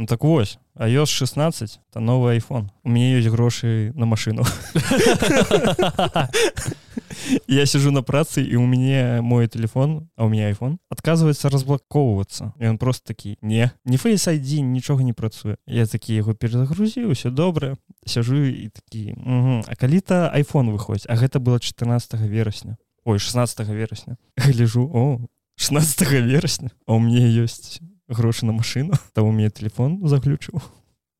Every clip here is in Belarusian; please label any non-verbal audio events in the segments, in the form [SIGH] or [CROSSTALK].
Ну, так вось iOS 16 это новый iPhone. У меня есть грошы на машину. [LAUGHS] Я сижу на працы і у мяне мой телефон а у меня iPhone отказывается разблокоўвацца і он просто такі не не face ID нічога не працуе я такі яго перезагрузіў все добра сяжу і такі А калі-то iPhone выходзіць А гэта было 14 верасня ой 16 верасня гляжу о 16 верасня а у мне ёсць грошы на машину [LAUGHS] то у меня телефон заключыў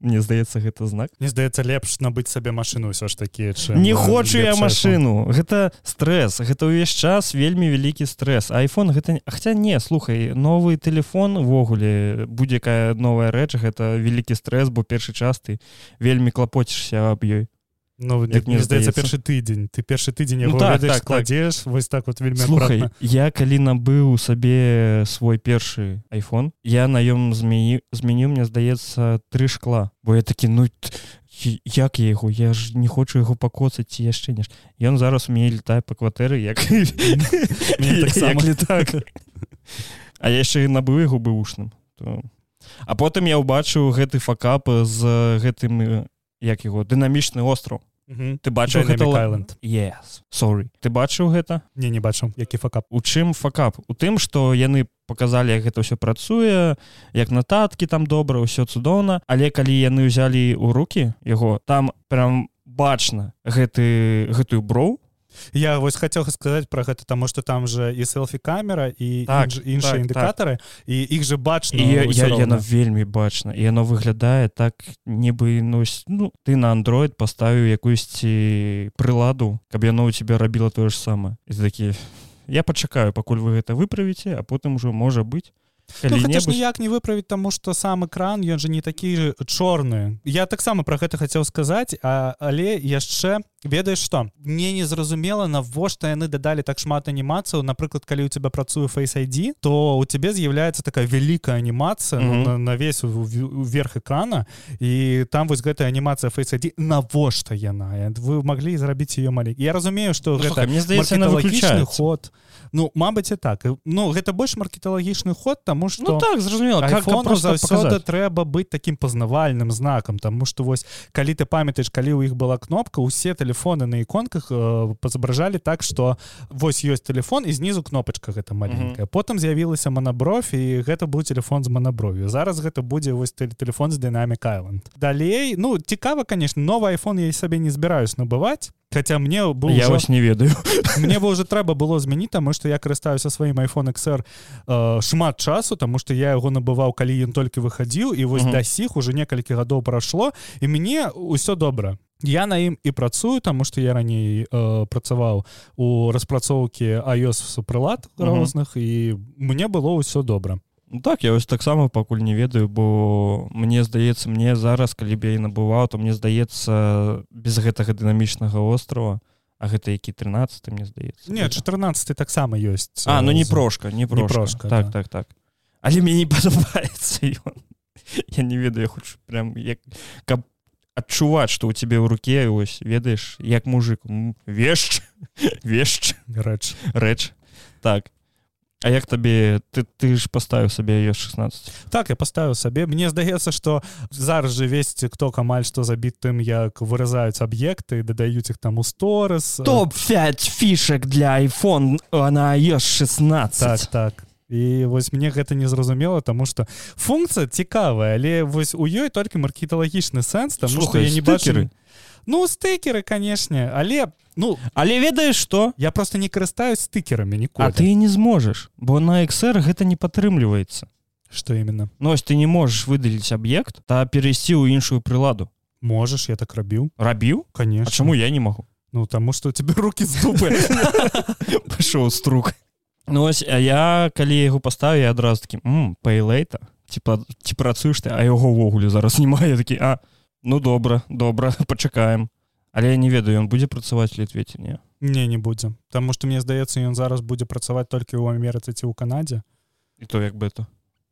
Мне здаецца гэта знак. Мне здаецца лепш набыць сабе машину ўсё ж такі не хочу я машину гэта стресс. Гэта ўвесь час вельмі вялікі стресс. iPhone гэта хотя не слухай новый телефон увогуле будзе-якая новая рэч гэта вялікі стресс бо першы час ты вельмі клапоцішся аб ёй Ну, як мне здаецца першы тыдзень ты першы тыдзень ну, так, так, кладзеш так. вось так вот вельмі Слухай, я калі набыў сабе свой першы iPhone. Я наём змяі змяню мне здаецца тры шкла. Бо я такі ну як я яго я ж не хочу яго пакоцаць ці яшчэ не ён зараз у мяне летае па кватэры як [LAUGHS] так [LAUGHS] А я яшчэ набыў яго быушным А потым я ўбачыў гэты факап з гэтым як яго дынамічны остров ты бачыў гэталенд yes. sorry. Ты бачыў гэта? Не не бачу які факап? У чым факап? У тым што яны показалі як гэта ўсё працуе як нататкі там добра ўсё цудоўна. Але калі яны ўзялі ў руки яго там прям бачна гэты гэтую броў я вось хотел сказать про гэта тому что там же і селфі камера і так, іншыя так, індыкатары так. і іх же бачна яно вельмі бачна і яно выглядае так нібы ну, ну ты на Android паставіў якуйсьці прыладу каб яно у тебя рабіла тое ж самае такі я пачакаю пакуль вы гэта выправіце а потым ужо можа быць ну, ніяк не выправіць таму што сам экран ён же не такі чорны я таксама про гэта хацеў сказаць а, але яшчэ ведаеш что? Мне не зразумела навошта яны дадалі так шмат анімацыяў напрыклад калі у тебя працуе face ID то у тебе з'яўляецца такая вялікая анімацыя mm -hmm. на, на весь вверх экрана. І там вось гэтая анімацыя face ID навошта яна вы маглі зрабіць ее маленькі я разумею что ну, гэта мне здаецца на выключальны ход. Ну Мабыць і так. Ну гэта больш маркеталагічны ход тому что ну, так зразумела трэба быць таким пазнавальным знакам тому что вось калі ты памятаеш калі у іх была кнопка усе телефоны на іконках э, пазабражалі так что вось ёсць телефон і знізу кнопачка гэта маленькая mm -hmm. потым з'явілася манабровь і гэта быў телефон з манабровю зараз гэта будзе вось телефон з дынамік айленд далей ну цікава конечно новый iphone я сабе не збіраюсь набываць хотя мне был я вас не ведаю. [LAUGHS] Мне бы уже трэба было змяніць таму что я карыстаюся сваім iphone xr э, шмат часу тому что я яго набываў калі ён толькі выхадзіў і вось uh -huh. да сіх уже некалькі гадоў прайшло і мне ўсё добра я на ім і працую тому что я раней э, працаваў у распрацоўкі iOS прылад розных і мне было ўсё добра ну, так я вось таксама пакуль не ведаю бо мне здаецца мне зараз калі б я і набываў то мне здаецца без гэтага дынамічнага острова А гэта які 13 мне здаецца? Не 14 таксама ёсць А ну не прошка не прошка так да. так так. Але мне не [LAUGHS] падабаецца я не ведаю хочу прям як каб адчуваць что у тебе ў руке ось ведаеш як мужик вешч [LAUGHS] вешч рэч. рэч. Так А як табе ты ты ж паставіў сабе ее 16 так я паставіў сабе мне здаецца что зараз же весці кто амаль што забіт тым як выразаюць аб'екты дадаюць іх там у сторыс топ 5 фішек для iphone она ёсць 16 так так. І вось мне гэта не зразумела тому что функцыя цікавая але вось у ёй толькі маркеталагічны сэнс там что я не бачу ну стыкеры канешне але ну але ведаеш что я просто не карыстаюсь стыкерамі ніколі. А ты не зможешь бо на XR гэта не падтрымліваецца. Что именно нось ты не можешь выдаліць аб'ект та перайсці ў іншую прыладу. Можешь я так рабіў. Рабіў? Конечно. Чаму я не могу ну таму что тебе руки зубы [LAUGHS] пашоў струк Ну ось а я калі яго паставіў адразу такі пейлейта типа ці працуеш ты? А яго ўвогуле зараз не мае такі а ну добра добра [LAUGHS] пачакаем але я не ведаю ён будзе працаваць літвеце не не не будзе Таму што мне здаецца ён зараз будзе працаваць толькі ў Амерыцы ці ў Канадзе і то як бы это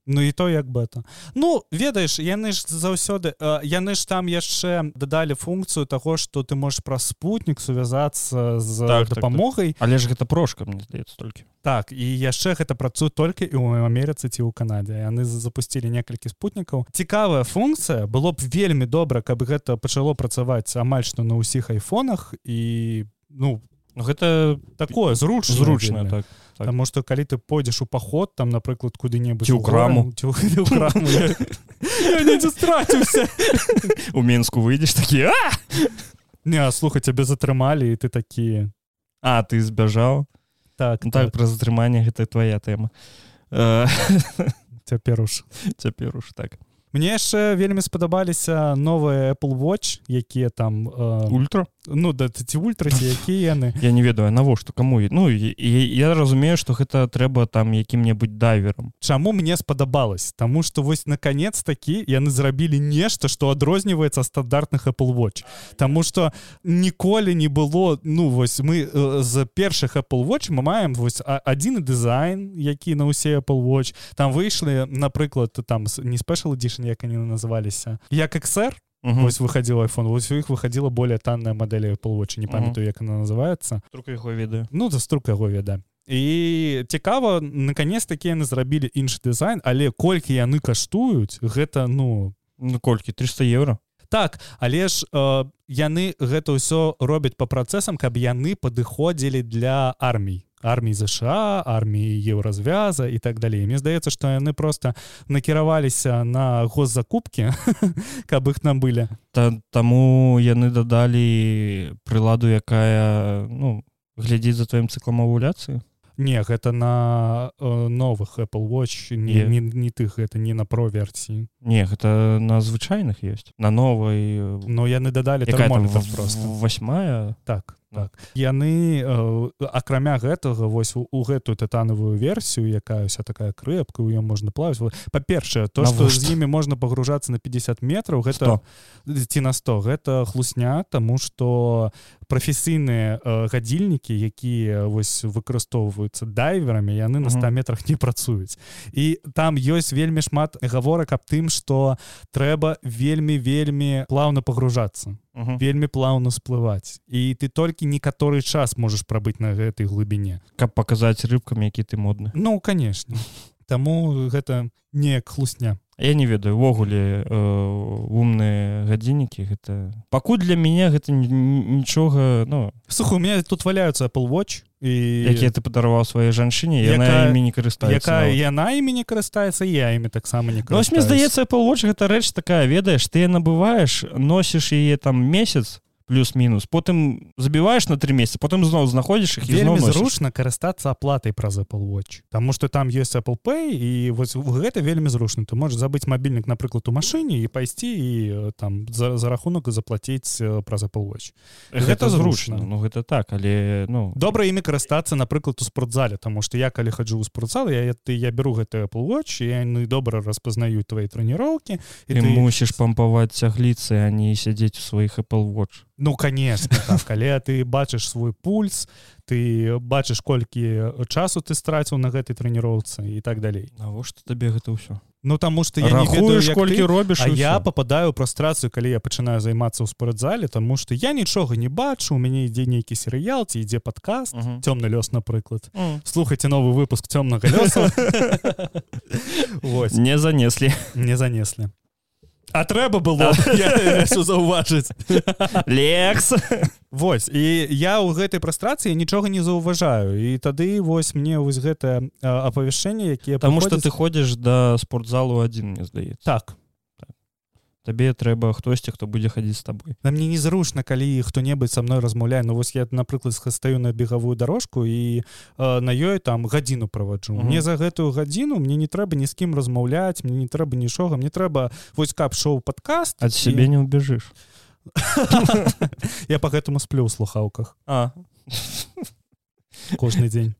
Ну і то як бета Ну ведаеш яны ж заўсёды яны ж там яшчэ дадалі функцыю таго што ты можаш праз спутнік сувязацца з так, дапамогай так, так. але ж гэта прошка мне здаецца толькі. Так і яшчэ гэта працуе толькі і ў Амерыцы ці ў Канадзе яны запусцілі некалькі спутнікаў. Цікавая функцыя было б вельмі добра каб гэта пачало працаваць амаль што на ўсіх айфонах і ну гэта такое зруч зручна так Так. Таму што калі ты пойдзеш у паход там напрыклад куды-небудзь у краму страціўся у мінску выйдзеш такі не [LAUGHS] слухай цябе затрымалі і ты такі. А ты збяжаў так ну, так, так. пра затрыманне гэта твоя тэма цяпер уж цяпер уж так мне яшчэ вельмі спадабаліся новыя Apple watch якія там э, ультра? ну да ці ультраці якія [LAUGHS] яны. Я не ведаю навошта каму ну і, я разумею что гэта трэба там якім-небудзь дайверам. Чаму мне спадабалось? Таму что вось наконец такі яны зрабілі нешта что адрозніваецца стандартных Apple watch. Таму что ніколі не было ну вось мы э, з першых Apple watch мы маем вось адзін дызайн які на ўсе Apple watch. Там выйшлі напрыклад там не спешл edition як они называліся як XR Угу. Вось выходил iPhone вось у іх выходила более танная модель полвочы не памятаю як она называется. Струка яго ведаю ну за струк яго веда і цікава наконец такі яны зрабілі іншы дызайн але колькі яны каштуюць гэта ну ну колькі? 300 евро так але ж э, яны гэта ўсё робяць по працэсам каб яны падыходзілі для армій. Армій ЗША арміі еўразвяза і так далей. Мне здаецца што яны просто накіраваліся на госзакупкі [LAUGHS] каб іх набылі. Та, таму яны дадалі прыладу якая ну глядзіць за тваім цыклам авуляцыі Не гэта на э, новых Apple watch не, не, не тых гэта не на про версіі Не гэта на звычайных ёсць на новай но яны дадалі просто. восьмая? Так так. яны э, акрамя гэтага вось у, у гэтую тытанавую версію якая вся такая крэпка у ее можна плаваць па-першае то што з імі можна пагружацца на 50 метров гэта ці на 100 гэта хлусня тому что прафесійныя э, гадзільнікі якія вось выкарыстоўваюцца дайверамі яны на 100 метрах не працуюць. І там ёсць вельмі шмат гаворак аб тым что трэба вельмі вельмі плаўна пагружацца угу. вельмі плаўна сплываць. І ты толькі некаторы час можаш прабыць на гэтай глыбіні каб паказаць рыбкам які ты модны. Ну конечно. [LAUGHS] Таму гэта неяк хлусня я не ведаю увогуле э, умныя гадзіннікі гэта пакуль для мяне гэта нічога ну. Сух у меня тут валяются Apple watch і якія ты падараваў сваёй жанчыне яна імі не карыстаецца якая яна імі не карыстаецца я імі таксама не ну, мне здаецца Apple watch гэта рэч такая ведаеш ты набываеш носіш яе там месяц плюс-мінус потым забіваеш на три месяца потым зноў знаходзіш іх вельмі зручна карыстацца аплатай праз Apple watch Таму что там есть Apple pay і вось гэта вельмі зручна ты можешь забыць мабільнік напрыклад у машыне і пайсці і там за, за рахунак заплаціць праз Apple watch. Гэта зручна Ну гэта так але ну. Добра імі карыстацца напрыклад у спортзале тому что я калі хаджу ў спортзал я ты я беру гэты Apple watch і яны добра распазнаюць твои трэніроўкі і ты мусіш пампаваць цягліцы а не сядзець у сваіх Apple watch Ну конечно так, [LAUGHS] калі ты бачыш свой пульс ты бачыш колькі часу ты страціў на гэтай трэніроўцы і так далей. Навошта табе гэта ўсё? Ну таму что я рахуеш колькі робіш я попадаю прастрацыю калі я пачынаю займацца ў спортзале тому что я нічога не бачу у мяне ідзе нейкі серыял ці ідзе падкаст цёмны лёс напрыклад. Слухайте новы выпуск цёмнага лёса. [LAUGHS] Не занеслі. Не занеслі А трэба было заўважыць лекс. Вось і я ў гэтай прастрацыі нічога не заўважаю. І тады вось мне вось гэтае апавяшчэнне якія Таму што ты ходзіш да спортзалу адзін мне здаецца. Так табе трэба хтосьці хто будзе хадзіць з табой на мне незручна калі хто-небудзь са мной размаўляе Ну вось я напрыклад стаю на бегавую дорожку і э, на ёй там гадзіну праваджу mm -hmm. мне за гэтую гадзіну мне не трэба ні з кім размаўляць мне не трэба нічога мне трэба вось кап шоу падкаст ад сябе і... не убежыш [LAUGHS] я по гэтаму сплю ў слухаўках а. Кожны дзень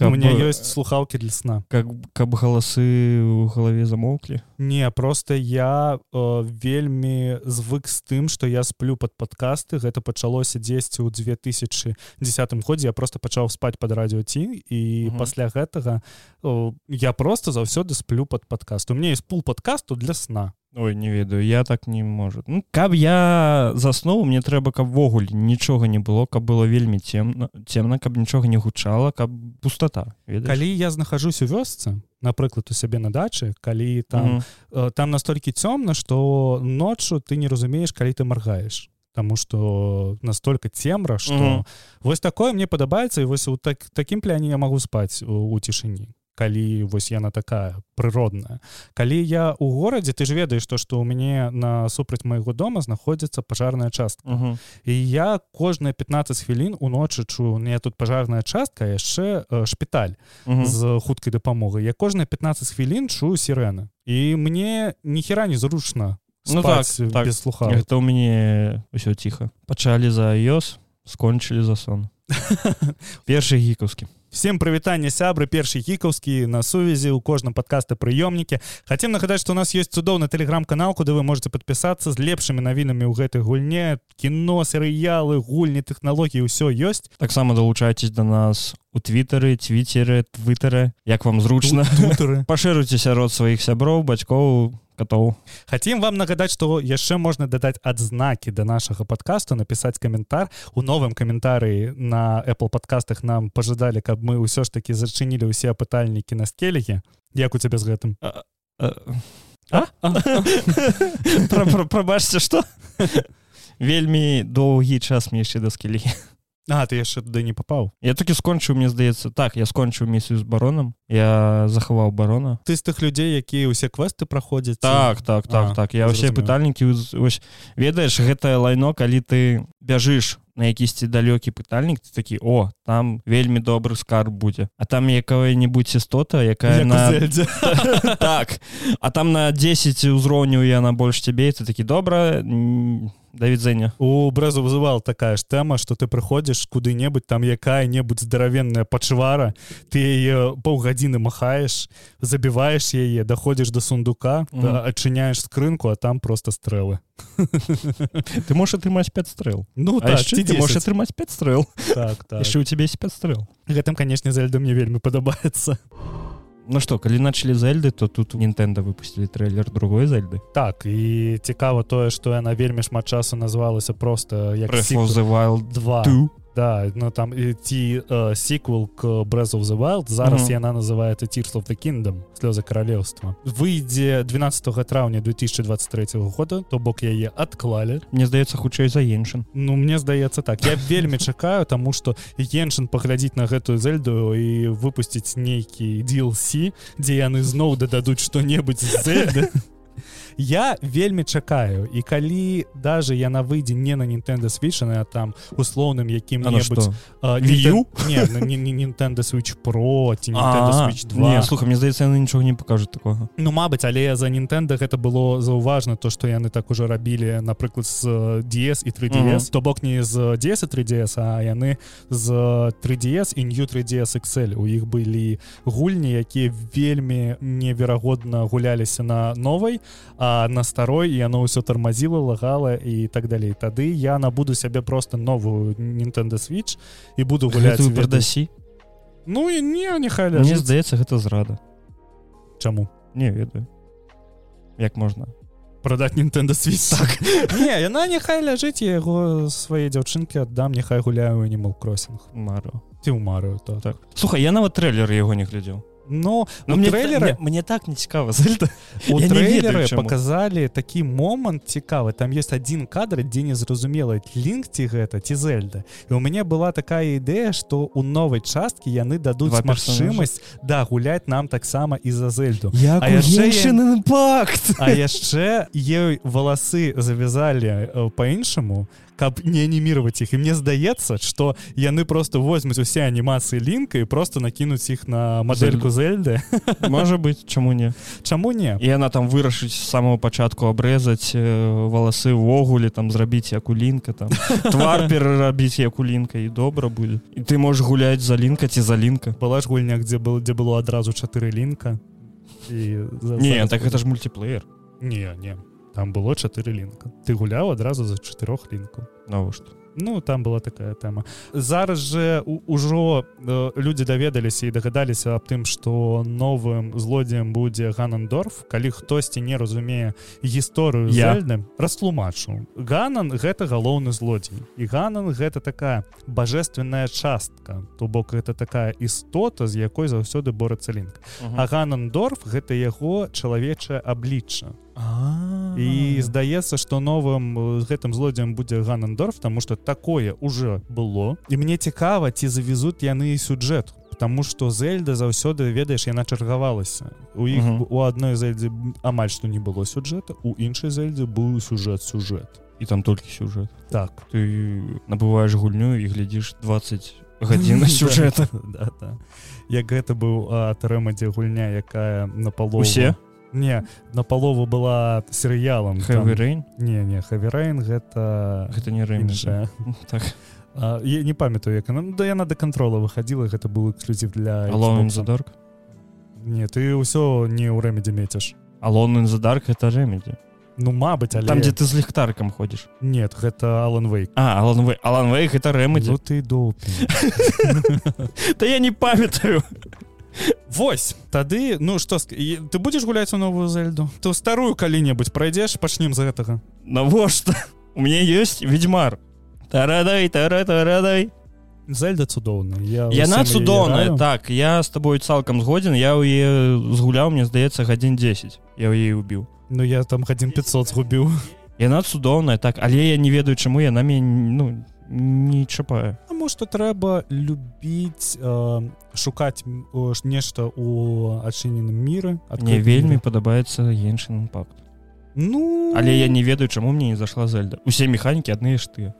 у меня ёсць слухаўкі для сна. как каб галасы ў галаве замоўклі не просто я э, вельмі звык з тым что я сплю под подкасты. Гэта пачалося дзесьці ў 2010 годзе. Я просто пачаў спаць под радіо ці і угу. пасля гэтага э, я просто заўсёды сплю под подкаст. У меня есть пул подкасту для сна Ой, не ведаю я так не может ну, каб я заснуў мне трэба каб ввогуле нічога не было каб было вельмі цемна цемна каб нічога не гучала каб пустота ведаеш? калі я знахожусь у вёсцы напрыклад у сябе на дачы калі там mm -hmm. там настолькі цёмна что ноччу ты не разумееш калі ты маргаеш Таму что настолько цемра что mm -hmm. вось такое мне падабаецца і вось у так такім пляне я могу спаць у, у цішыні калі вось яна такая прыродная. Калі я у горадзе ты ж ведаеш то что у мяне на супраць майго дома знаходзіцца пажарная частка. Uh -huh. і я кожныя 15 хвілін уночы чую мне тут пажарная частка яшчэ э, шпіталь uh -huh. з хуткай дапамогай. Я кожныя 15 хвілін чую сірэны. І мне ніхера незручна ну, так, так. без слуха это у мяне ўсё ціха. Пачалі за iOS скончылі за сон [LAUGHS] першы гікаўскі всем прывітанне сябры першы гікаўскі на сувязі у кожным падкаста прыёмнікі хотим нагадаць что у нас есть цудоўны телеграм-канал куды вы можете подпісацца з лепшымі навінамі ў гэтай гульне кіно серыялы гульні тэхналогіі ўсё ёсць таксама далучайцесь до нас у твиттары твиттеры твиттары як вам зручна [LAUGHS] пашыруйце сярод сваіх сяброў бацькоў у котоў хотим вам нагадаць что яшчэ можна дадаць адзнакі до нашага подкасту написать каментар у новым каментарыі на apple подкастах нам пожадалі каб мы ўсё ж таки зачынілі ўсе апытальнікі на скелегі як у цябе з гэтым [LAUGHS] прабачце что? Вельмі доўгі час мне яшчэ да скелегі А ты яшчэ туды не попаў я такі скончыў мне здаецца так я скончыў місію з баронам я захаваў барона. Ты з тых людзей якія ўсе квесты праходзяць так так так а, так я ўсе пытальнікі ось ведаеш гэтае лайно калі ты бяжыш на якісьці далёкі пытальнік ты такі о там вельмі добры скарб будзе а там якая-небудзь істота якая Як на [LAUGHS] так. А там на 10 узроўню яна больш цябе ты такі добра не да відзення у брэзу вызывал такая ж тэма что ты прыходзіш куды-небудзь там якая-небудзь здаравенная пачвара ты яе паўгадзіны махаеш забіваеш яе даходзіш до сундука mm -hmm. адчыняеш скрынку а там просто стрэлы ты можешь атрымаць 5 стрэл ну так, ты можешь атрымаць 5 стрэл так, так. яшчэ у тебе есть 5 стрэл гэтым канешне зальда мне вельмі падабаецца а Ну что калі начали зельды то тут Нтэнда выпустили трейлер другой зельды. Так і цікава тое что яна вельмі шмат часу назвалася просто як wild 2 да ну там ці сиквел к Breath of the Wild. Зараз mm -hmm. яна называется Tears of the Kingdom слёзы каралеўства выйдзе 12 траўня 2023 года то бок яе адклалі Мне здаецца хутчэй за еншын Ну мне здаецца так. Я вельмі чакаю тому что еншын паглядзіць на гэтую зельду і выпусціць нейкі DLC дзе яны зноў дададуць что-небудзь [LAUGHS] я вельмі чакаю і калі даже яна выйдзе не на Nintendo свечаная там услоўным якім-небудзь Nintendo switch про слуха мне здаецца яны нічога не покажуць такого. Ну Мабыць але за Nintendo гэта было заўважна то что яны так уже рабілі напрыклад з DS і 3ds то бок не з DS 3ds а яны з 3ds і new 3ds Excel у іх былі гульні якія вельмі неверагодна гуляліся на новай а а на старой яно ўсё тармазіла лагала і так далей тады я набуду сябе просто новую Nintendo switch і буду гуляць перадасі Ну і не няхай мне здаецца гэта зрада Чаму не ведаю як можна продать Nintendo switch. Так. [LAUGHS] Не яна няхай ляжыць яго свае дзяўчынкі аддам няхай гуляю не мол кросінг мару ты ў марыю то так. Слухай я нават трэйлер яго не глядзеў но ну, мне трейлеры мне, мне так не цікава [LAUGHS] трейлеры показалі такі момант цікавы там есть один кадр дзе незразумела лінк ці гэта ці зельда. І у мяне была такая ідэя что у новай часткі яны дадуць магчымасць да гуляць нам таксама і за зельду. Пакт! А яшчэ ёй валасы завязалі по-іншаму каб не анімировать іх. І мне здаецца что яны просто возьмуць усе анімацыі лінка і просто накінуць іх на мадельку зельды [LAUGHS] можа быть чаму не? Чаму не? І яна там вырашыць з самого пачатку абрэзаць валасы ўвогуле там зрабіць як у лінка там [LAUGHS] твар перарабіць як у лінка і добра будзе. І ты можаш гуляць за лінка ці за лінка. Была ж гульня где был дзе было адразу чатыры лінка. І не так гэта ж мультиплеер. Не не там было чатыры лінка ты гуляў адразу за чатырох лінку навошта Ну там была такая тэма зараз же ўжо э, людзі даведаліся і дагадаліся аб тым што новым злодзеем будзе ганандорф. Калі хтосьці не разумее гісторыю ядным растлумачу. Ганан гэта галоўны злодзей. І ганан гэта такая божественная частка. То бок это такая істота з якой заўсёды борацца лінк. А ганандорф гэта яго чалавечае аблічча і здаецца что новым гэтым злодзеем будзе ганандорф тому что такое уже было. І мне цікава ці завезут яны сюджет потому что зельда заўсёды ведаеш яна чаргавалася. У іх uh -huh. у адной зельдзе амаль што не было сюджета у іншай зельдзе быў сюжет сюжет. І там толькі сюжет. Так. Ты набываешь гульню і глядзіш 20 гадзін сюжета як гэта быў атрэмадзе гульня якая на палу усе не на палову была серыялам там... не не хаверейн гэта гэта не рэнжа так. А, я не памятаю як она да яна да контрола выходила гэта быў эксклюзив для задарк не ты ўсё не ў рэмедзе мецяш алон задарк это рэмедзе Ну мабыць але... там дзе ты з ліхтаркам ходзіш нет гэта алан вей а алан вы алан вей это рэмедзе ну, ты до [LAUGHS] да я не памятаю Вось тады ну что ты будешь гуляць у новую зельду то старую калі-небудзь пройдзеш пачнем за гэтага. Навошта? У меня есть ведьмар. Тарадай тара тарадай зельда цудоўная я яна цудоўная так я с тобой цалкам згодзін я ў е згуляў мне здаецца гадзін 10 я ў ей убіў. Ну я там гадзін 500 згубіў. Яна цудоўная так але я не ведаю чаму яна мне ну не не чапае Таму што трэба любіць э, шукаць нешта ў адчыненым міры мне вельмі падабаецца іншын пакт Ну. Але я не ведаю чаму мне не зашла зельда. Усе механікі адныя ж ты.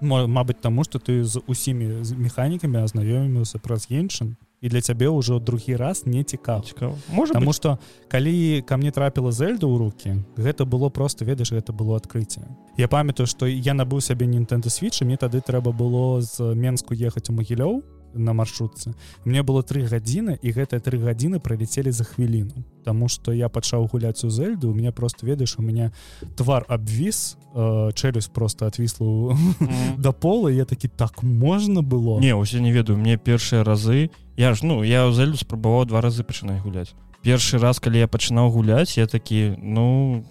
Мабыць таму што ты з усімі механікамі азнаёміўся праз іншын і для цябе ўжо другі раз не цікаў цікаў можа Таму што калі ко мне трапіла зельда ў руки гэта было просто ведаеш гэта было адкрыцце Я памятаю што я набыў сябе нінтэнда свечы мне тады трэба было з менску ехаць у магілёў на маршрутцы мне было три гадзіны і гэтыя три гадзіны пролетелі за хвіліну Таму что я пачаў гуляць у зельду у меня просто ведаеш у меня твар абвіс э, челюсть просто отвісла mm -hmm. [LAUGHS] до пола я такі так можна было? Не усе не ведаю. Мне першыя разы я ж ну я ў зельду спрабаваў два разы пачынаць гуляць першы раз калі я пачынаў гуляць я такі ну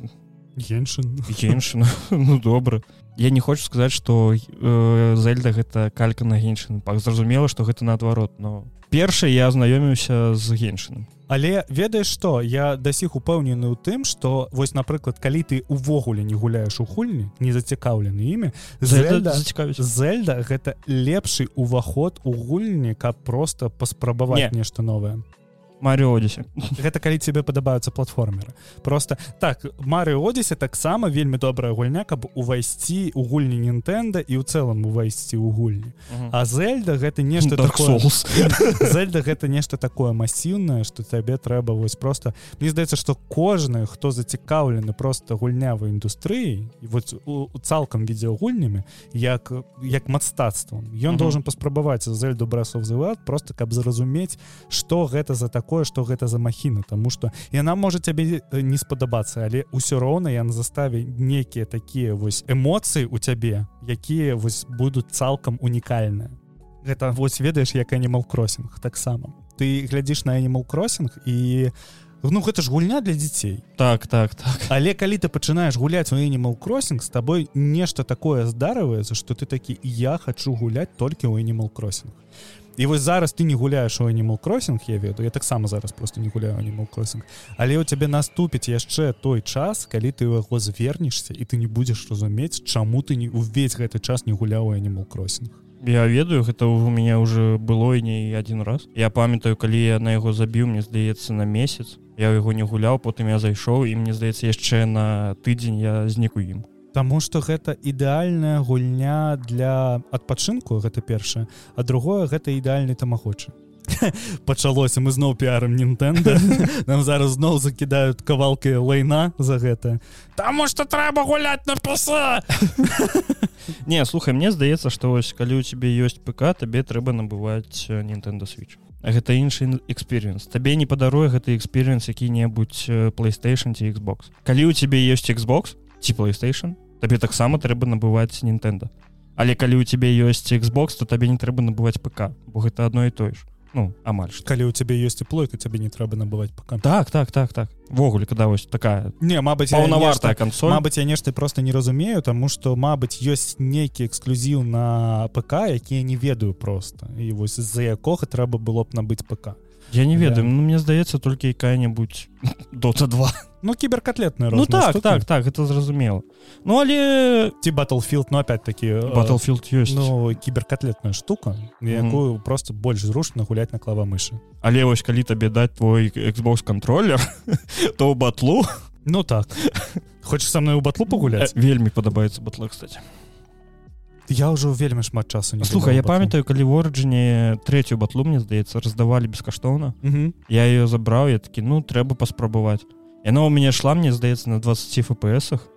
іншын [LAUGHS] ну добра я не хочу сказаць что э, зельда гэта калька на геншын пак зразумела что гэта наадварот но першы я знаёміўся з геншыным але ведаеш что я да сіх упэўнены ў тым что вось напрыклад калі ты увогуле не гуляеш у хульні не зацікаўлены імі зельда зельда гэта лепшы уваход у гульні каб просто паспрабаваць нешта новое Марыодзісе гэта калі тебе падабаюцца платформеры. Просто так Мары Одісе таксама вельмі добрая гульня каб увайсці у гульні Нінтэнда і ў цэлым увайсці ў гульні. А зельда гэта нешта такое [LAUGHS] зельда гэта нешта такое масіўнае что табе трэба вось просто мне здаецца что кожны хто зацікаўлены просто гульнявай індустрыі і вот у цалкам відеагульнямі як як мастацтвам ён должен паспрабаваць зельду брасов зават просто каб зразумець что гэта за такое такое что гэта за махіна тому что яна можа цябе не спадабацца але ўсё роўна я на заставе некія такія вось эмоцыі у цябе якія вось будуць цалкам унікальныя. Гэта вось ведаеш як animal кроссинг таксама. Ты глядзіш на animal кроссинг і ну гэта ж гульня для дзяцей. Так так так. Але калі ты пачынаеш гуляць у animal кроссинг с тобой нешта такое здарываецца что ты такі я хочу гуляць толькі ў animal кроссинг і вось зараз ты не гуляеш у animal кроссинг я ведаю я таксама зараз просто не гуляю animal кроссинг але у цябе наступіць яшчэ той час калі ты у яго звернешся і ты не будзеш разумець чаму ты не увесь гэты час не гуляў animal кроссинг я ведаю гэта у меня уже было і не один раз. Я памятаю калі я на яго забіў мне здаецца на месяц я яго не гуляў потым я зайшоў і мне здаецца яшчэ на тыдзень я знік у ім Таму што гэта ідэальная гульня для адпачынку гэта першае. А другое гэта ідэальны тамагочы. [LAUGHS] Пачалося мы зноў піарым Нтэнда [LAUGHS] нам зараз зноў закідаюць кавалкай лайна за гэта. Таму што трэба гуляць на паса [LAUGHS] Не слухай мне здаецца што вось калі у цябе ёсць ПК табе трэба набываць Nintendo switch. Гэта іншы эксперыенс табе не падаруе гэты эксперыенс які-небудзь playstation ці Xbox. Калі у цябе ёсць Xbox ці playstation. Табе таксама трэба набываць Nintendo. Але калі у цябе ёсць Xbox то табе не трэба набываць ПК бо гэта адно і тое ж. Ну амаль што. калі у цябе ёсць тепло то цябе не трэба набываць пока так так так так. Ввогуле когда вось такая не Мабыць паўнавартая консоль Мабыць я нешта просто не разумею тому что Мабыць ёсць нейкі эксклюзіў на ПК якія не ведаю просто і вось з-за якога трэба было б набыць ПК я не ведаю. Да. ну, мне здаецца толькі якая-нибудь [LAUGHS] дота 2 ну кіберкатлетная ну так штуки. так так это зразумела ну але ці battlefield ну опять-таки battlefield ёсць ну кіберкатлетная штука якую mm -hmm. просто больш зручна гуляць на клава мышы але вось калі табе даць твой xbox контроллер [LAUGHS] то батлу. Ну так. Хочешь со мной у батлу пагуляць вельмі падабаецца батла кстати. Я ўжо вельмі шмат часу не слухай я памятаю калі в ориджине третью батлу мне здаецца раздавалі бескаштоўна я ее забраў я такі ну трэба паспрабаваць яна у мяне шла мне здаецца на 20 фпсах.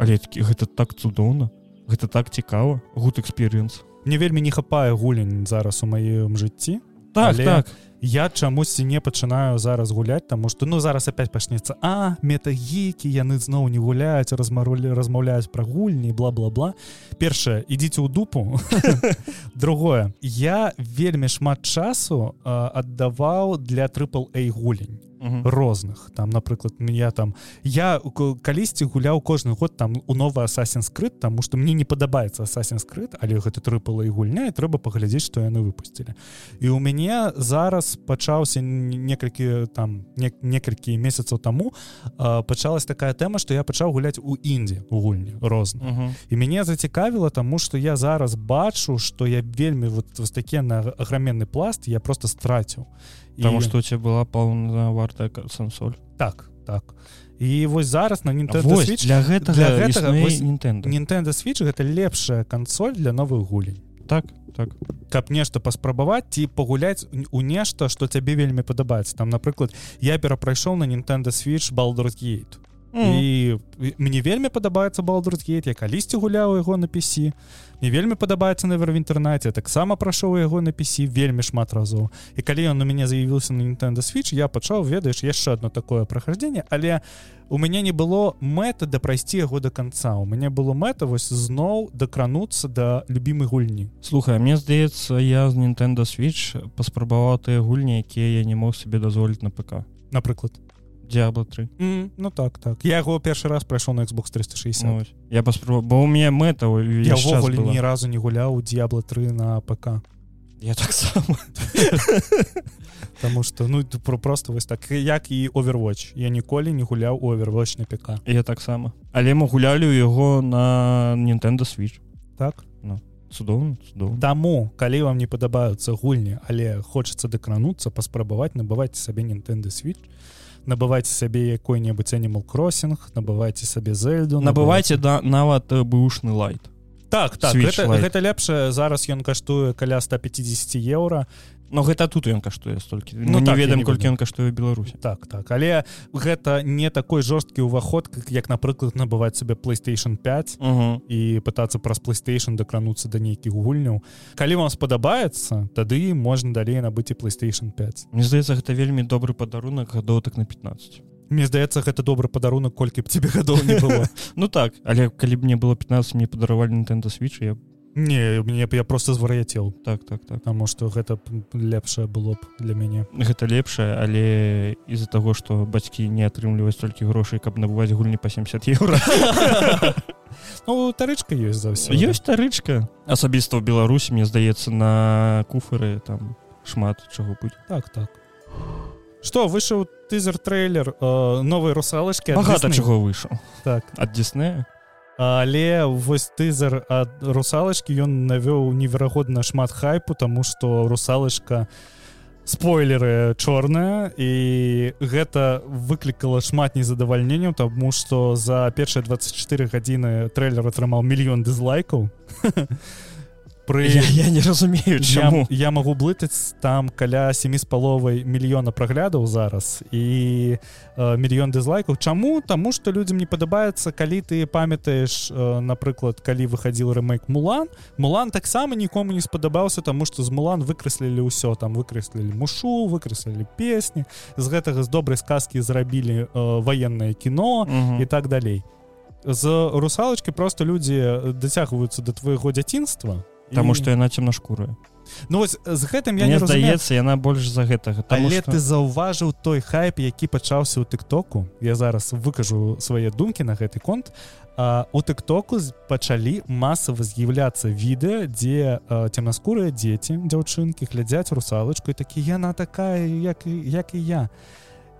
Але такі гэта так цудоўна гэта так цікава гуд эксперыенс мне вельмі не хапае гулень зараз у маім жыцці так але... так. я чамусьці не пачынаю зараз гуляць таму што ну зараз опять пачнецца а метагікі яны зноў не гуляюць размарулі размаўляюць пра гульні бла-бла-бла першае ідзіце ў дупу. [LAUGHS] Другое я вельмі шмат часу аддаваў для трыпл эй гулень розных. Там напрыклад я там я калісьці гуляў кожны год там у новы асасін скрыт тому что мне не падабаецца асасін скрыт але гэта трыпала і гульня і трэба паглядзець што яны выпусцілі і у мяне зараз пачаўся некалькі там не, некалькі месяцаў таму пачалась такая тэма што я пачаў гуляць у індзе у гульні розна uh -huh. і мяне зацікавіла таму што я зараз бачу што я вельмі вот вось такі на аграменны пласт я просто страціў Таму і... што у цябе была паўнавартая сансоль так так. І вось зараз на Nintendo Switch, для гэтага, для гэтага Nintendo. Nintendo switch гэта лепшая кансоль для новых гулень так так. Каб нешта паспрабаваць ці пагуляць у нешта што цябе вельмі падабаецца. Там напрыклад я перапрайшоў на Nintendo switch Baldur's Gate mm. і мне вельмі падабаецца балдургейт я калісьці гуляў яго на пісі мне вельмі падабаецца навер в інтэрнэце таксама прайшоў яго на пісі вельмі шмат разоў і калі ён у мяне заявіўся на Nintendo switch я пачаў ведаеш яшчэ одно такое прохождение але у мяне не было мэта да прайсці яго до конца у мяне было мэта вось зноў дакрануцца да любімай гульні. Слухай мне здаецца я з Nintendo switch паспрабаваў тыя гульні якія я не мог себе дазволіць на ПК напрыклад Диабло 3 mm, ну так так. Я яго першы раз прайшоў на Xbox 360 ну, я паспраб бо у меня мэта ні разу не гуляў Диабло 3 на ПК. Я так сам [LAUGHS] Таму что ну про просто вось так як і overwatch. Я ніколі не гуляў overwatch на ПК. Я таксама але мы гулялі ў яго на Nintendo switch. Так? Ну цудоўна Таму калі вам не падабаюцца гульні але хочацца дакрануцца паспрабаваць набываць сабе Nintendo switch набывайце сабе якой-небудзь animal кроссинг набывайце сабе зельду набывайце да нават бушны лайт так так гэта, гэта лепшае. Зараз ён каштуе каля 150 еўра. Но гэта тут ён каштуе столькі. Ну, не так, ведаем колькі ён каштуе Беларусі. Так так. Але гэта не такой жорсткі ўваход як напрыклад набываць сабе playstation 5 uh -huh. і пытацца праз playstation дакрануцца да нейкіх гульняў. Калі вам спадабаецца тады можна далей набыць і playstation 5 Мне здаецца гэта вельмі добры падарунак гадоў так на 15 Мне здаецца гэта добры падарунак колькі б тебе гадоў не было. [LAUGHS] Ну так але калі б мне было 15 мне падаравалі Nintendo switch я Не мне я просто звар'яцел так так так. Таму што гэта лепшае было б для мяне гэта лепшае але из-за таго што бацькі не атрымліваюць столькі грошай каб набываць гульні па 70 еўра Ну тарычка ёсць за ўсё ёсць тарычка. Асабіста ў беларусі мне здаецца на куферы там шмат чаго будзе. Так так что выйшаў тызер трейлер э, новой русалачки багата чаго выйшаў так. Ад дзіснея але вось тызер ад русалачкі ён навёў неверагодна шмат хайпу тому что русалачка спойлеры чорная і гэта выклікала шмат незадавальненняў таму што за першыя 24 гадзіны трейлер атрымаў мільён дызлайкаў [LAUGHS] пры я, я не разумею чаму я, я магу блытаць там каля семі з паловай мільёна праглядаў зараз і э, мільён дызлайкаў чаму? Таму што людзям не падабаецца калі ты памятаеш э, напрыклад калі выхадзіў рэмейк мулан мулан таксама нікому не спадабаўся таму што з мулан выкрэслілі ўсё. Там выкрэслілі мушу выкрэслілі песні з гэтага з добрай сказкі зрабілі э, ваеннае кіно і так далей. З русалачкі просто людзі дацягваюцца да твайго дзяцінства Таму што яна цемнашкурая Ну вось з гэтым я не здаецца яна больш за гэтага Але што... ты заўважыў той хайп які пачаўся ў тыктоку? Я зараз выкажу свае думкі на гэты конт. А, у тыктоку пачалі масава з'яўляцца відэа дзе цемнаскурыя дзеці дзяўчынкі глядзяць русалачку і такі яна такая як як і я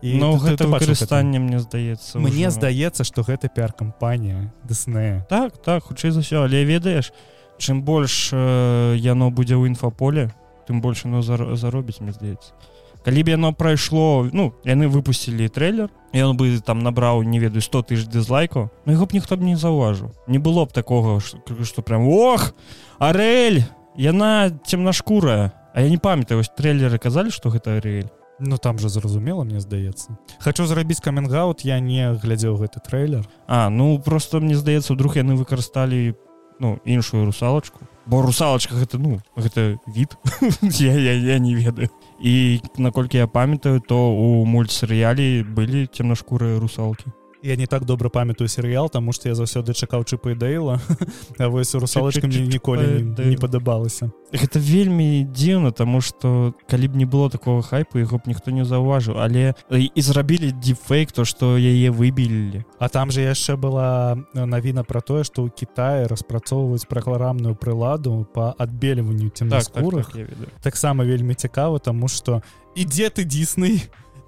і ну гэта? выкарыстанне мне здаецца мне здаецца што гэта піар-кампанія дысне так так хутчэй за ўсё але ведаеш чым больш э, яно будзе ў інфаполе тым больш оно заробіць мне здаецца калі б яно прайшло ну яны выпусцілі трейлер ён бы там набраў не ведаю 100 тысяч дызлайкаў ну яго б ніхто б не заўважыў не было б такога что прям ох арэль яна цемнашкурая А я не памятаю вось трейлеры казалі что гэта арэль Ну там же зразумела мне здаецца хочу зрабіць каменгаут я не глядзеў гэты трейлер. А ну просто мне здаецца вдруг яны выкарысталі ну іншую русалачку бо русалачка гэта ну гэта від. [LAUGHS] Я, я, я не ведаю. І наколькі я памятаю то у мультсерыялі былі цемнашкурыя русалкі я не так добра памятаю серыял тому что я заўсёды чакаў чыпа і дэйла [LAUGHS] А вось русалачка мне ніколі не, не падабалася. Гэта вельмі дзіўна тому что калі б не было такого хайпу яго б ніхто не заўважыў. Але і зрабілі дефейк то что яе выбілі А там же яшчэ была навіна про тое что ў Китае распрацоўваюць прагламную прыладу по адбельванню цемнаскурах так, так, таксама вельмі цікава тому что ідзе ты дзісны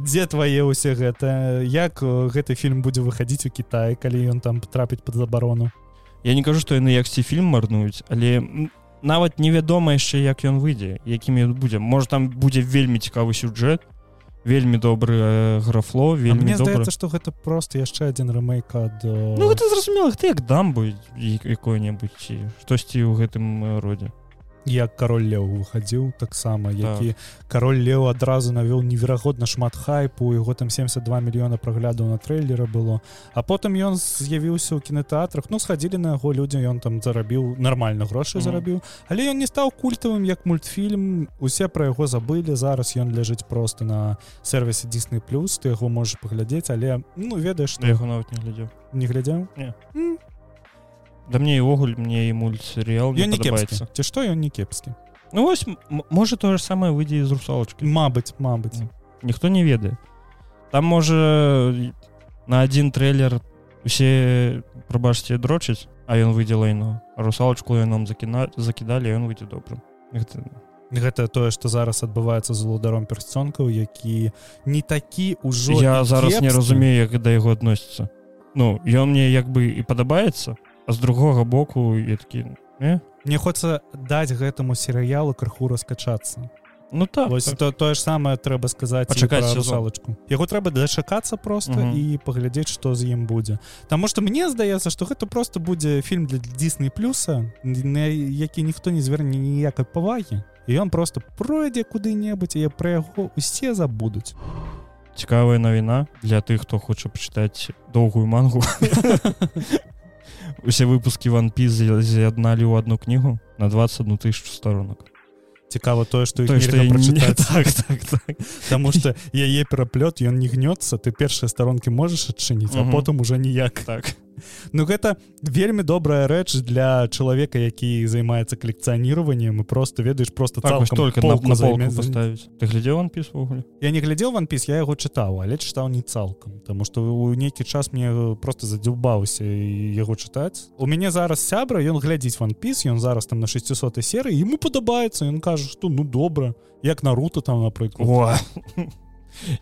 дзе твае ўсе гэта? Як гэты фільм будзе выхадзіць у Кітай калі ён там потрапіць под забарону? Я не кажу што яны яксьці фільм марнуюць але нават невядома яшчэ як ён выйдзе якім ён будзе. Можа там будзе вельмі цікавы сюджэт вельмі добры э, графло вельмі мне здаецца што гэта просто яшчэ адзін рэмейк ад ну, зразумела ты як дамбу якое-небудзь штосьці ў гэтым родзе як кароль леў выхадзіў таксама які так. кароль леў адразу навёў неверагодна шмат хайпу яго там 72 мільёна праглядаў на трэйлера было. А потым ён з'явіўся ў кінотэатрах ну схадзілі на яго людзі ён там зарабіў нармальна грошы mm. зарабіў. Але ён не стаў культавым як мультфільм. Усе пра яго забылі. Зараз ён ляжыць просто на сервісе Дсны плюс ты яго можаш паглядзець але ну ведаеш што яго нават не глядзеў. Не глядзеў Да мне івогуле мне і мультсерыял не кепскі ці што ён не кепскі Ну вось можа тое ж самае выйдзе з русалачкі Мабыць Мабыць ніхто не ведае там можа на один трейлер усе прабачце дрочыць а ён выйдзе лайно русалачку я нам закіна закідалі ён выйдзе добра гэта гэта тое што зараз адбываецца з лударом персцёнкаў які не такі ўжо я зараз кепскі. не разумею як да яго адносіцца Ну ён мне як бы і падабаецца з другога боку я такі э? мне хочется даць гэтаму серыялу крыху раскачацца. Ну так, Вось, так. то тое ж самае трэба сказаць русалачку. Яго трэба дачакацца просто -huh. і паглядзець што з ім будзе. Таму што мне здаецца што гэта просто будзе фільм для дзісны плюса які ніхто не зверне ніякай павагі. І ён просто пройдзе куды-небудзь і пра яго усе забудуць. Цікавая навіна для тых хто хоча пачытаць доўгую мангу [LAUGHS] усе выпуски ванпі з'ядналі ў одну кнігу на 21 тысячу сторонок. Цікава тое что так, так, так. потому что яе пераплёт ён не гнется ты першыя старонкі можаш адчыніць а потым уже ніяк. Так Ну гэта вельмі добрая рэч для чалавека які займаецца калекцыяніраваннем і просто ведаеш просто так, только поставить ты глядзеў ванпіс ввогуле я не глядзеў ванпіс я яго чытаў але чытаў не цалкам тому что у нейкі час мне просто задзюбаўся яго чытаць. У мяне зараз сябра ён глядзіць ванпіс ён зараз там на 600 серыі ему падабаецца ён кажа что ну добра як наруто там напрыклад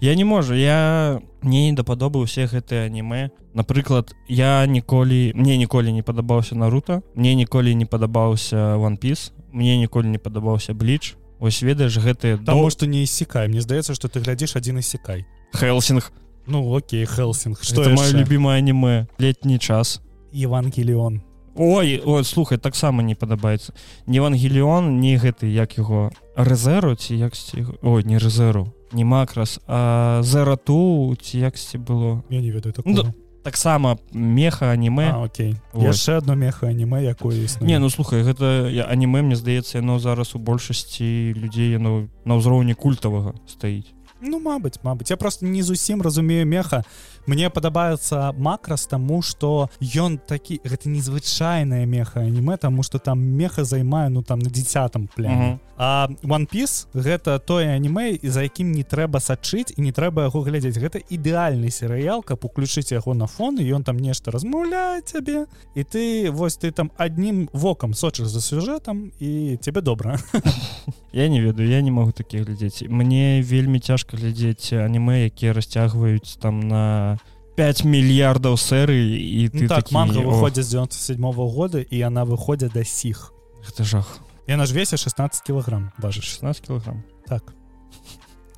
я не можу я мне не дападобы усе гэтыя анімэ напрыклад я ніколі мне ніколі не падабаўся наруто мне ніколі не падабаўся one piece мне ніколі не падабаўся бліч ось ведаеш гэтыя Таму до што не іссякай Мне здаецца што ты глядзіш адзін іссякай хелсинг. Ну окей Хелсинг. Что мое любимое аніме летні час. Евангеліон ой ой слухай таксама не падабаецца не евангеліон не гэты як яго рэзеру ці яксці ой не рэзеру не макрас а зарату ці яксці было. Я не ведаю Ну, такого таксама меха аніме А, окей. Яшчэ одно меха аніме якое існуе не ну слухай гэта я- аніме мне здаецца яно зараз у большасці людзей яно на ўзроўні культавага стаіць Ну мабыць мабыць я просто не зусім разумею меха. Мне падабаецца макрас таму что ён такі гэта незвычайная меха аніме таму что там меха займае ну там на дзіцятам пляне. Мгм. А one piece гэта тое аніме за якім не трэба сачыць і не трэба яго глядзець. Гэта ідэальны серыял каб уключыць яго на фон і ён там нешта размаўляе цябе і ты вось ты там аднім вокам сочыш за сюжэтам і тебе добра. [LAUGHS] Я не ведаю я не могу такіх глядзець. Мне вельмі цяжка глядзець аніме якія расцягваюць там на 5 мільярдаў серый і ты ну, так такі, манга «Ох, выходзіць з 97 -го года і яна выходзя да сіх. Гэта жах яна ж весе 16 кілаграм важыш 16 килограмм? Так.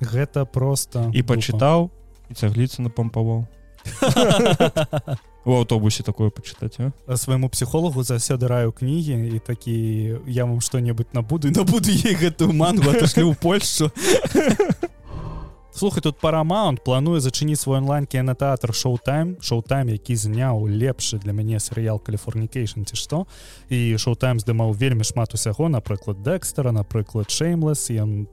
Гэта просто і пачытаў і цагліцы напампаваў [LAUGHS] у аўтобусе такое пачытаць а? свайму псіхолагу заўсёды раю кнігі і такі я вам што-небудзь набуду і набуду ей гэтую мангу аташлю ў Польшу [LAUGHS] слухай тут парамаунт плануе зачыніць свой онлайн кінотэатр шоутайм шоутайм які зняў лепшы для мяне серыял каліфорнікейшн ці што і шоутайм здымаў вельмі шмат усяго напрыклад дэкстера напрыклад шеймлес ён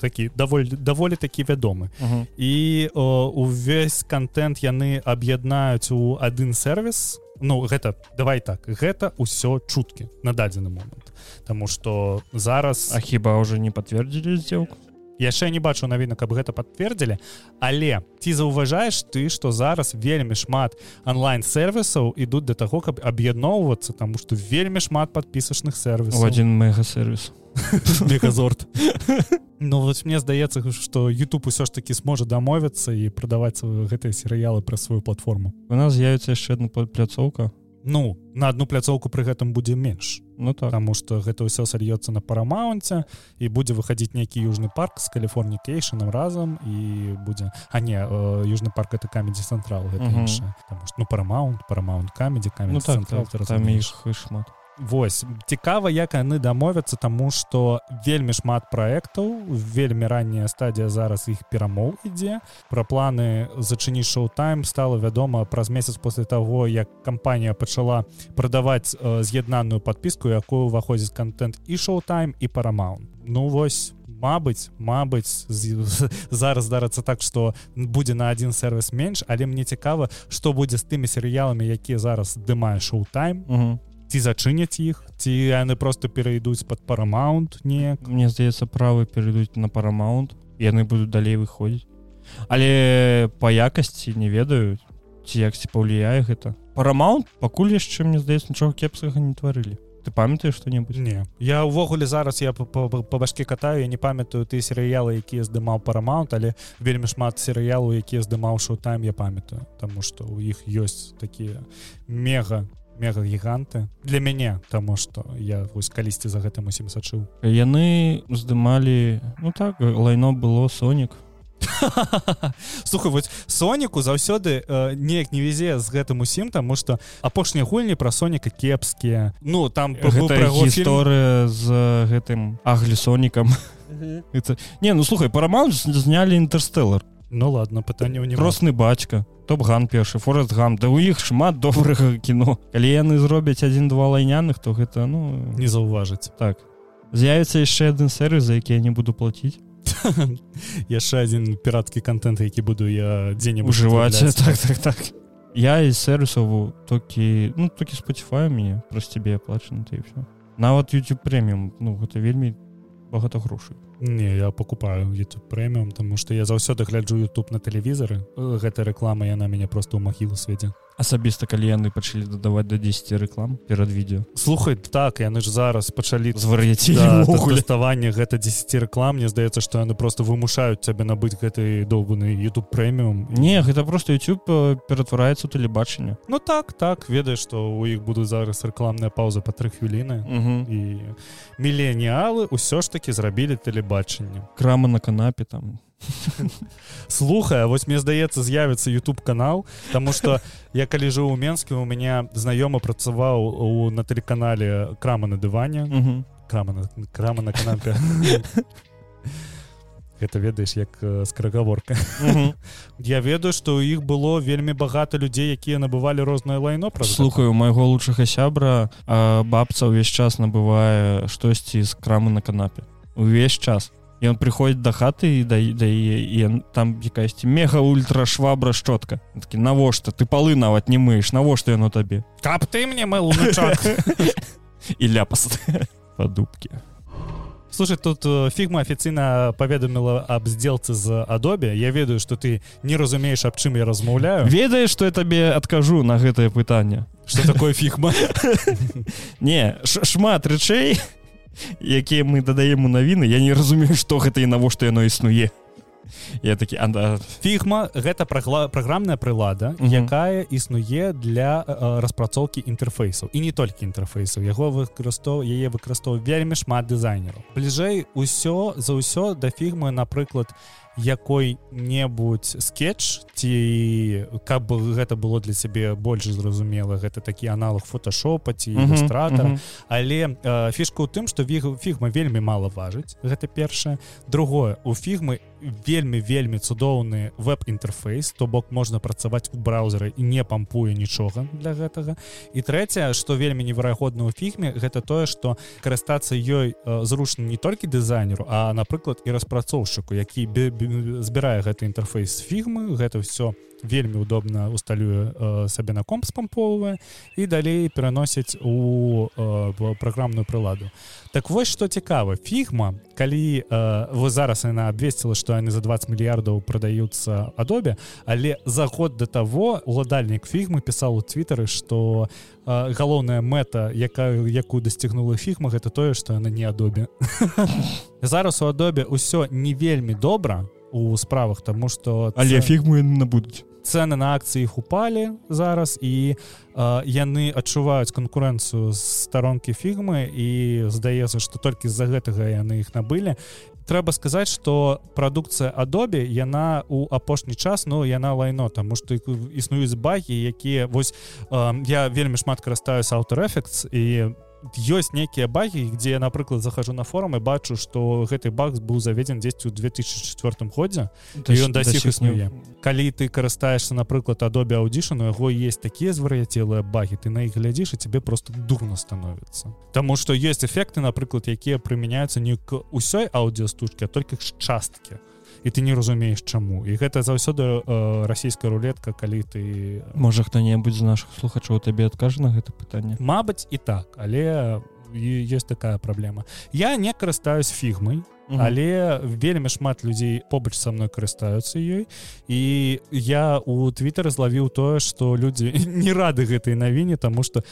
такі даволі даволі такі вядомы Угу. і о, увесь контент яны аб'яднаюць у адзін сервіс. Ну гэта давай так гэта ўсё чуткі на дадзены момант. Таму что зараз А хіба уже не подтвердили сделку яшчэ не бачу навіну каб гэта подтвердзілі але ці заўважаеш ты што зараз вельмі шмат онлайн-сервісаў ідуць да таго каб аб'ядноўвацца таму што вельмі шмат подпісачных в сервісаў один мегасервис [LAUGHS] мегазорт. Ну вось мне здаецца што YouTube усё ж таки сможа дамовіцца і прадаваць свае- гэтыя серыялы пра сваю платформу. У нас з'явіцца яшчэ одна пляцоўка Ну на одну пляцоўку пры гэтым будзе менш. Ну так. Таму што гэта ўсё сольецца на парамаунце і будзе выхадзіць нейкі южны парк з каліфорнікейшаном разам і будзе а не э, южны парк это камедзі цэнтрал гэта іншае. Таму што ну парамаунт парамаунт камедзі ну камедзі так, цэнтрал так ты там іх шмат Вось. Цікава як яны дамовяцца таму што вельмі шмат праектаў вельмі ранняя стадія зараз іх перамоў ідзе. Пра планы зачыніць шоу-тайм стала вядома праз месяц после таго як кампанія пачала прадаваць э, з'яднаную падпіску якую уваходзіць контент і шоу-тайм і парамаун Ну вось Мабыць Мабыць зараз здарацца так што будзе на адзін сервіс менш але мне цікава што будзе з тымі серыяламі якія зараз здымае шоу-тайм. Ці зачыняць іх ці яны просто перайдуць под парамаунт не мне здаецца правы перайдуць на парамаунт яны будуць далей выходзіць. Але по якасці не ведаю ці яксьці паўлияе гэта. Парамаунт пакуль яшчэ мне здаецца нічога кепскага не тварылі. Ты памятаеш што-небудзь? Не. Я ўвогуле зараз я па- па па башке катаю я не памятаю ты серыялы якія здымаў парамаунт але вельмі шмат серыялу якія здымаў шоу-тайм я памятаю. Таму што у іх ёсць такія мега мега гіганты для мяне таму што я вось калісьці за гэтым усім сачыў. Яны здымалі ну так лайно было сонік. [LAUGHS] Слухай вось соніку заўсёды э, неяк не везе з гэтым усім таму што апошнія гульні пра соніка кепскія. Ну там гісторыя з гэтым аглісонікам это не ну слухай парамаунт знялі інтэрстэллар Ну ладно пытанне ў кросны бацька топ-ган першы форест гам да у іх шмат добрага кіно. Калі яны зробяць адзін-два лайняных то гэта ну не заўважыць так. З'явіцца яшчэ адзін сервіс за які я не буду плаціць яшчэ адзін пірацкі контент які буду я дзе-небудзь ужываць [LAUGHS] так так так. Я из сервисаў толькі ну толькі спаціфаю мне праз цябе аплачана ты все. Нават youtube прэміум ну гэта вельмі багата грошай не я покупаю youtube прэміум тому что я заўсёды гляджу youtube на тэлевізары Э, гэта рэклама яна мяне просто ў магілу сведзе асабіста калі яны пачалі дадаваць до 10 рэклам перад відео слухай так яны ж зараз пачалі звар'яці да, гэта 10 рэклам Мне здаецца што яны просто вымушаюць цябе набыць гэты доўбаны YouTube прэміум не гэта просто YouTube ператвараецца у тэлебачанне Ну так так. Ведаеш што у іх будуць зараз рэкламная пауза па тры хвіліны і міленіалы ўсё ж таки зрабілі тэлебачанне крама на канапе там [LAUGHS] слухай вось мне здаецца з'явіцца YouTube канал Таму что я калі жыў у Мскі у мяне знаёмы працаваў у на тэлеканале крама на дыване крама на крама на канапе Гэта [LAUGHS] ведаеш як скрагаворка [LAUGHS] Я ведаю што ў іх было вельмі багата людзей якія набывалі рознае лайно пра слухаю майго лучшага сябра бабца ўвесь час набывае штосьці з крамы на канапе увесь час ён прыходзіць да хаты і да дае і там якаясьці мега ультра швабра шчотка такі навошта ты палы нават не мыеш навошта яно табе каб ты мне мыл і [LAUGHS] ляпас [LAUGHS] падубкі слушай тут фігма афіцыйна паведаміла аб сделцы з адобе я ведаю что ты не разумееш аб чым я размаўляю ведаеш что я табе адкажу на гэтае пытанне что такое фігма [LAUGHS] не шмат рэчэй якія мы дадаем у навіны я не разумею што гэта і навошта яно існуе. Я такі анда фігма гэта прагла праграмная прылада mm -hmm. якая існуе для э, распрацоўкі інтэрфейсаў. І не толькі інтэрфейсаў яго выкарыстов яе выкарыстоўваў вельмі шмат дызайнераў. Бліжэй усё за ўсё да фігмы напрыклад якой-небудзь скетч ці каб гэта было для сябе больш зразумела гэта такі аналог фотошопа ці ілюстратора uh -huh. але э, фішка ў тым што фігма вельмі мала важыць гэта першае. Другое у фігмы вельмі вельмі цудоўны веб-інтэрфейс то бок можна працаваць у браузеры і не пампуе нічога для гэтага. І трэцяе што вельмі неверагодна ў фігме гэта тое што карыстацца ёй э, зручна не толькі дызайнеру а напрыклад і распрацоўшчыку які збірае гэты інтэрфейс фігмы гэта все вельмі удобна усталюе э, сабе на комп спамповвае і далей пераносіць у э, праграмную прыладу. Так вось что цікава фігма калі э, вы зараз яна абвесціла што яны за 20 мільярдаў прадаюцца адобе але за год до того уладальнік фігмы пісаў у твиттары что э, галоўная мэта якая якую дасцігнула фігма гэта тое что яна не адобе [LAUGHS] зараз у адобе ўсё не вельмі добра у справах тому что але фігму набудуць. Цены на акцыі іх упалі зараз і э, яны адчуваюць канкурэнцыю з старонкі фігмы і здаецца што толькі з-за гэтага яны іх набылі. Трэба сказаць что прадукцыя адобе яна у апошні час но ну, яна лайно тому что існуюць багі якія вось э, я вельмі шмат карыстаюсь аўтарэфектс і по ёсць нейкія багі где напрыклад захожу на форум і бачу что гэты баг быў заведзен 10 у 2004 годзе ён да сіх існуе. калі ты карыстаешься напрыклад адобе аўдішану яго есть такія звар'яцелыя багі ты на іх глядзіш і тебе просто дурно становіцца. Таму что есть эфекты напрыклад якія прымяняюцца не к усёй аўдыостужкі а только к часткі і ты не разумееш чаму. І гэта заўсёды э, расійская рулетка калі ты можа хто-небудзь з наших слухачоў табе адкажа на гэта пытанне? Мабыць і так але есть такая праблема. Я не карыстаюсь фігмай але вельмі шмат людзей побач са мной карыстаюцца ёй. І я у твиттары злавіў тое што людзі [LAUGHS] не рады гэтай навіне тому что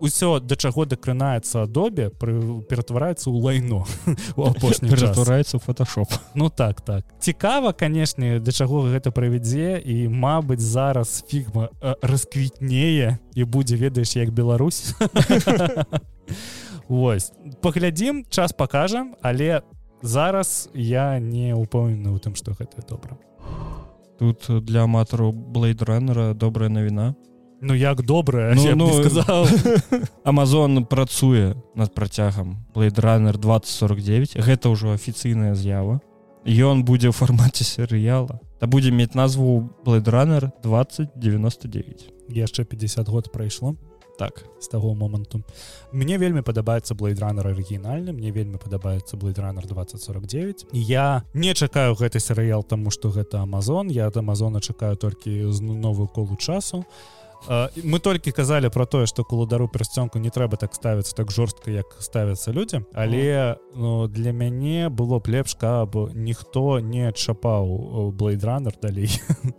у ўсё да чаго дакранаецца адобе ператвараецца ў лайно [LAUGHS] апошні ператвараецца фотошоп ну так так. Цікава канешне да чаго гэта правядзе і мабыць зараз фігма расквітнее і будзе ведаеш як Беларусь. [LAUGHS] Вось. Паглядзім час пакажам але зараз я не упэўнены ў тым што гэта добра. Тут для аматару блейдранера добрая навіна Ну як добрае ну, ну, сказал Амазон працуе над працягам Блейдранер 2049 гэта ўжо афіцыйная з'ява. Ён будзе ў фармаце серыяла. Та будзе мець назву Блейдранер 2099 яшчэ 50 год прайшло так. з таго моманту. Мне вельмі падабаецца блейдранер арыгінальны мне вельмі падабаецца блейдранер 2049 я не чакаю гэты серыял тому что гэта Амазон я ад Амазона чакаю толькі з новую колу часу. а мы толькі казалі про тое что кулудару персцёнку не трэба так ставіцца так жорстка як ставяцца людзі але ну, для мяне было б лепш каб ніхто не адчапаў блейдранер далей.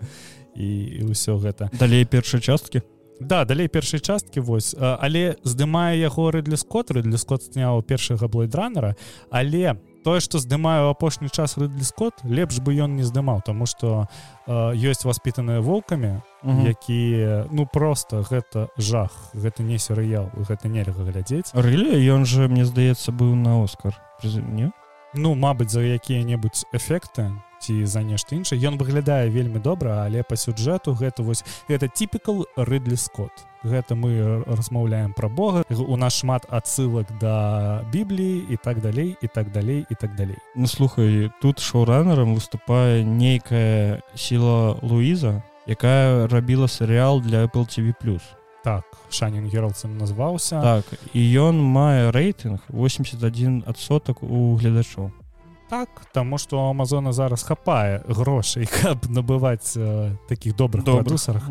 [LAUGHS] І ўсё гэта. Далей першай часткі? Да далей першай часткі вось. Але здымае яго рыдлі скот рыдлі скот сняў першага блайдранера але тое што здымаю апошні час рыдлі скот лепш бы ён не здымаў тому что ёсць воспітаныя волкамі якія ну просто гэта жах гэта не серыял гэта нельга глядзець. Рылі ён же мне здаецца быў на оскар. Не? Ну мабыць за якія-небудзь эфекты ці за нешта іншае. Ён выглядае вельмі добра але по сюджэту гэта вось гэта типікал рыдлі скотт. Гэта мы размаўляем пра Бога у нас шмат адсылак да бібліі і так далей і так далей і так далей. Ну слухай тут шоуранерам выступае нейкая сіла Луіза якая рабіла серыял для Apple TV плюс. Так шанін гералцам назваўся. Так і ён мае рэйтынг 81 адсотак у гледачоў так таму што Амазона зараз хапае грошай [LAUGHS] каб набываць э, таких добрых продюсерах.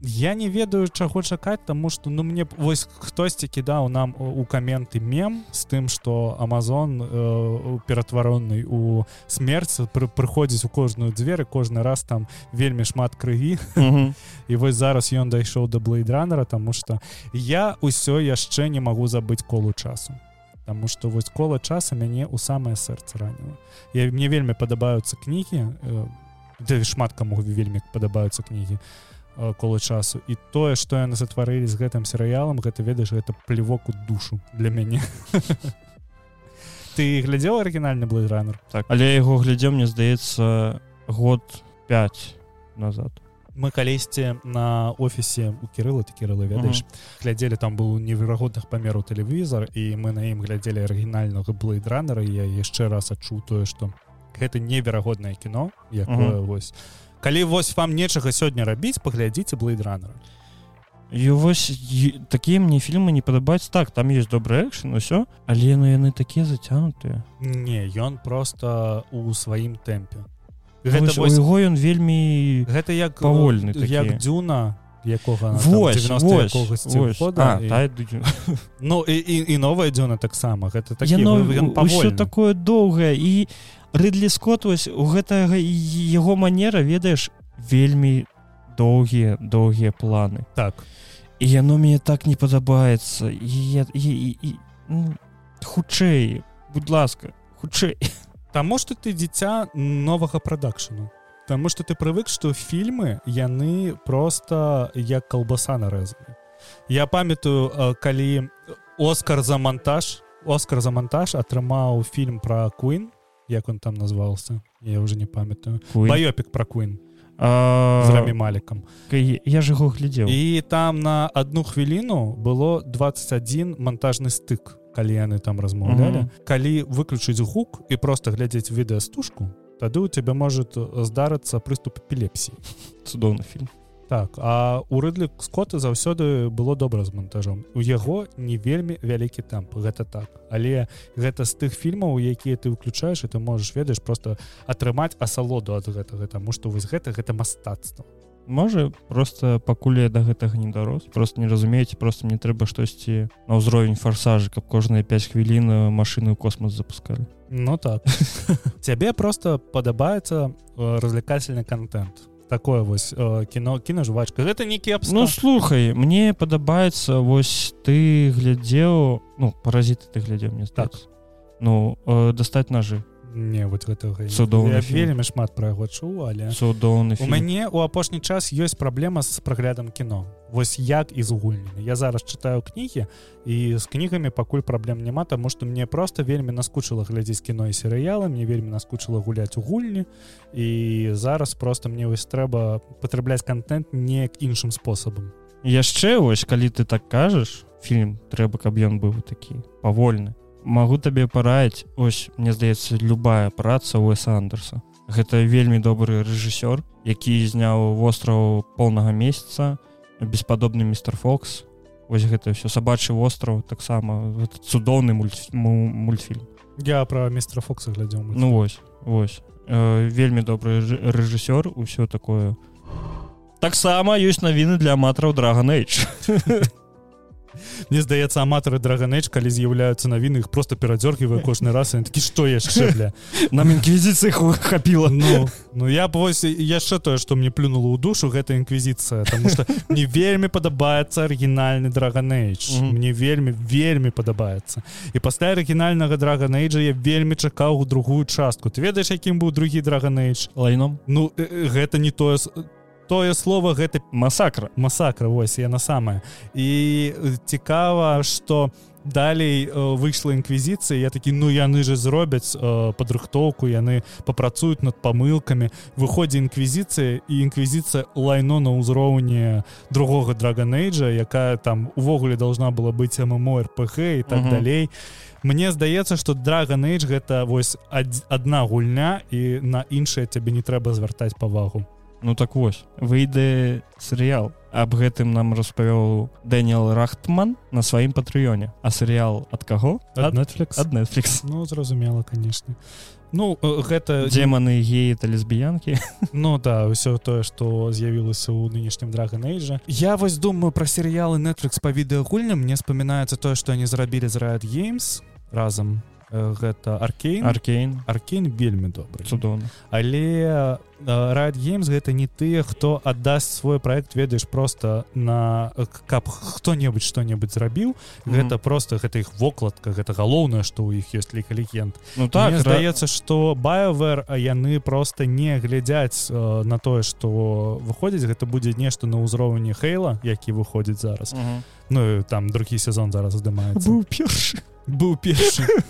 Я не ведаю чаго чакаць таму што ну мне вось хтосьці кідаў нам у каменты мем з тым што Амазон э, ператваронны у смерць пры, прыходзіць у кожную дзверы кожны раз там вельмі шмат крыві [LAUGHS] і вось зараз ён дайшоў да блейдранера тому что я ўсё яшчэ не магу забыць колу часу Таму што вось кола часа мяне ў самае сэрца раніла. Я мне вельмі падабаюцца кнігі да шмат каму вельмі падабаюцца кнігі колы часу і тое што яны затварылі з гэтым серыялам гэта ведаеш гэта плевок у душу для мяне [LAUGHS] ты глядзеў арыгінальны блайранер так. Але яго глядзеў мне здаецца год 5 назад мы калісьці на офісе у кірыла ты кірыла ведаеш mm -hmm. глядзелі там быў неверагодных памераў тэлевізор і мы на ім глядзелі арыгінальнага блейдранера я яшчэ раз адчуў тое што гэта неверагоднае кіно якое mm -hmm. вось калі вось вам нечага сёння рабіць паглядзіце блейдранера І вось такія мне фільмы не падабаюць так там есть добры экшн усё але ну яны такія зацянутыя не ён просто у сваім тэмпе гэта вось, яго ён вельмі гэта як павольны як дзюна якога [LAUGHS] Ну і, і, і новая дзюна таксама гэта так такое доўгае і рыдлі скот вось у гэтага яго манера ведаеш вельмі доўгія доўгія планы. Так. І яно мне так не падабаецца. І, і, і, і ну, хутчэй будь ласка хутчэй [LAUGHS] Таму што ты дзіця новага прадакшану Таму што ты прывык што фільмы яны просто як калбаса нарэзаны Я памятаю калі Оскар за монтаж Оскар за монтаж атрымаў фільм пра Куін як он там назваўся я уже не памятаю. Маёпік пра Куін рамі малікам. Я ж яго глядзеў. І там на одну хвіліну было 21 монтажны стык калі яны там размаўлялі mm -hmm. калі выключыць гук і просто глядзець відэастужку тады у тебя может здарыцца прыступ эпілепсіі цудоўны фільм так а у рыдлі скоты заўсёды было добра з монтажом. У яго не вельмі вялікі темп гэта так. Але гэта з тых фільмаў якія ты выключаеш і ты можаш ведаеш просто атрымаць асалоду ад гэтага таму што вось гэта гэта мастацтва можа просто пакуль я до гэтага не дарос. Просто не разумееце просто мне трэба штосьці на ўзровень фарсажы каб кожныя 5 хвілін машины ў космос запускалі. Ну так. [LAUGHS] Цябе просто падабаецца развлекательны контент. Такое вось кіно кіно жвачка гэта не кепс Ну слухай мне падабаецца вось ты глядзеў ну паразіты ты глядзеў мне так. ну дастаць ножы не вот гэтага цудоўна вельмі шмат пра яго чу але цудоўны у мяне у апошні час ёсць праблема з праглядам кіно вось як і з гульнямі я зараз чытаю кнігі і з кнігамі пакуль праблем няма таму што мне просто вельмі наскучыла глядзець кіно і серыялы мне вельмі наскучыла гуляць у гульні і зараз просто мне вось трэба патрабляць контент неяк іншым спосабам яшчэ вось калі ты так кажаш фільм трэба каб ён быў такі павольны магу табе параіць ось мне здаецца любая праца уэса андерса. Гэта вельмі добры рэжысёр які зняў востраў полнага месяца беспадобны мистер фокс. Ось гэта все сабачы востраў таксама цудоўны мульт мультфільм. Я про мистера фокса глядзеў ну вось вось. Э, вельмі добры рэжысёр усё такое. Таксама ёсць навіны для аматраў драга нейдж Мне здаецца аматары драгонэч калі з'яўляюцца навіны их просто перадзёргіваю кожны раз такі што яшчэ бля? Нам інквізіцыі хапіла ну ну я б вось яшчэ тое што мне плюнула ў душу гэта інквізіцыя тому что не вельмі падабаецца арыгінальны драгонэйдж mm -hmm. мне вельмі вельмі падабаецца і пасля арыгінальнага драгонэйджа я вельмі чакаў у другую частку. Ты ведаеш якім быў другі драгонэйдж лайном. Ну гэта не тое тое слово гэта масакра масакра вось яна самая. І цікава что далей выйшла інквізіцыя я такі ну яны же зробяць падрыхтоўку яны папрацуюць над памылкамі выходзе інквізіцыя і інквізіцыя лайно на ўзроўні другога драгонейджа якая там увогуле должна была быць ммо рпг і так угу. далей. Мне здаецца что драгонейдж гэта вось адна гульня і на іншае цябе не трэба звяртаць павагу Ну так вось выйдзе серыял. Аб гэтым нам распавёў Дэніел рахтман на сваім патрыёне. А серыял ад каго? Ад Netflix. ад Netflix. Ну зразумела конечно Ну гэта деманы геі та лесбіянкі. [LAUGHS] Ну да ўсё тое што з'явілася ў нынешнім драгонейджа Я вось думаю пра серыялы Netflix па відэагульням мне спамінаецца тое што они зрабілі з Riot Games разам гэта аркейн. Аркейн. Аркейн вельмі добры. Цудоўна але рад геймс гэта не тыя хто аддаст свой проект ведаеш просто на каб хто-небудзь что-небудзь зрабіў. Mm -hmm. гэта просто гэта іх вокладка гэта галоўнае што ў іх ёсць ліка легенд. Ну так Мне здаецца что байвер а яны просто не глядзяць э, на тое что выходзіць. Гэта будзе нешта на ўзроўні хейла які выходзіць зараз. Mm -hmm. Ну там другі сезон зараз здымаецца. Быў першы. Быў першы [LAUGHS]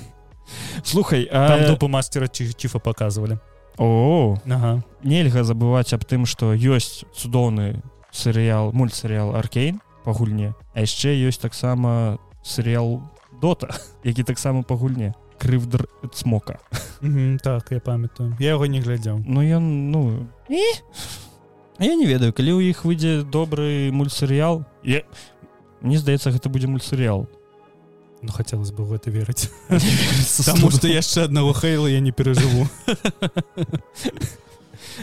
слухай а допу мастера чифа показывали. О ага. нельга забываць аб тым что ёсць цудоўны серыял мультсерыял аркейн па гульне а яшчэ ёсць таксама серыял дота [LAUGHS] які таксама па гульне. Крывдр смока так я памятаю. Я яго не глядзеў ну ён ну і? я не ведаю калі ў іх выйдзе добры мультсерыял я мне здаецца гэта будзе мультсерыял Ну хотелось бы в это верыць [LAUGHS] потому что яшчэ аднаго хейла я не перажыву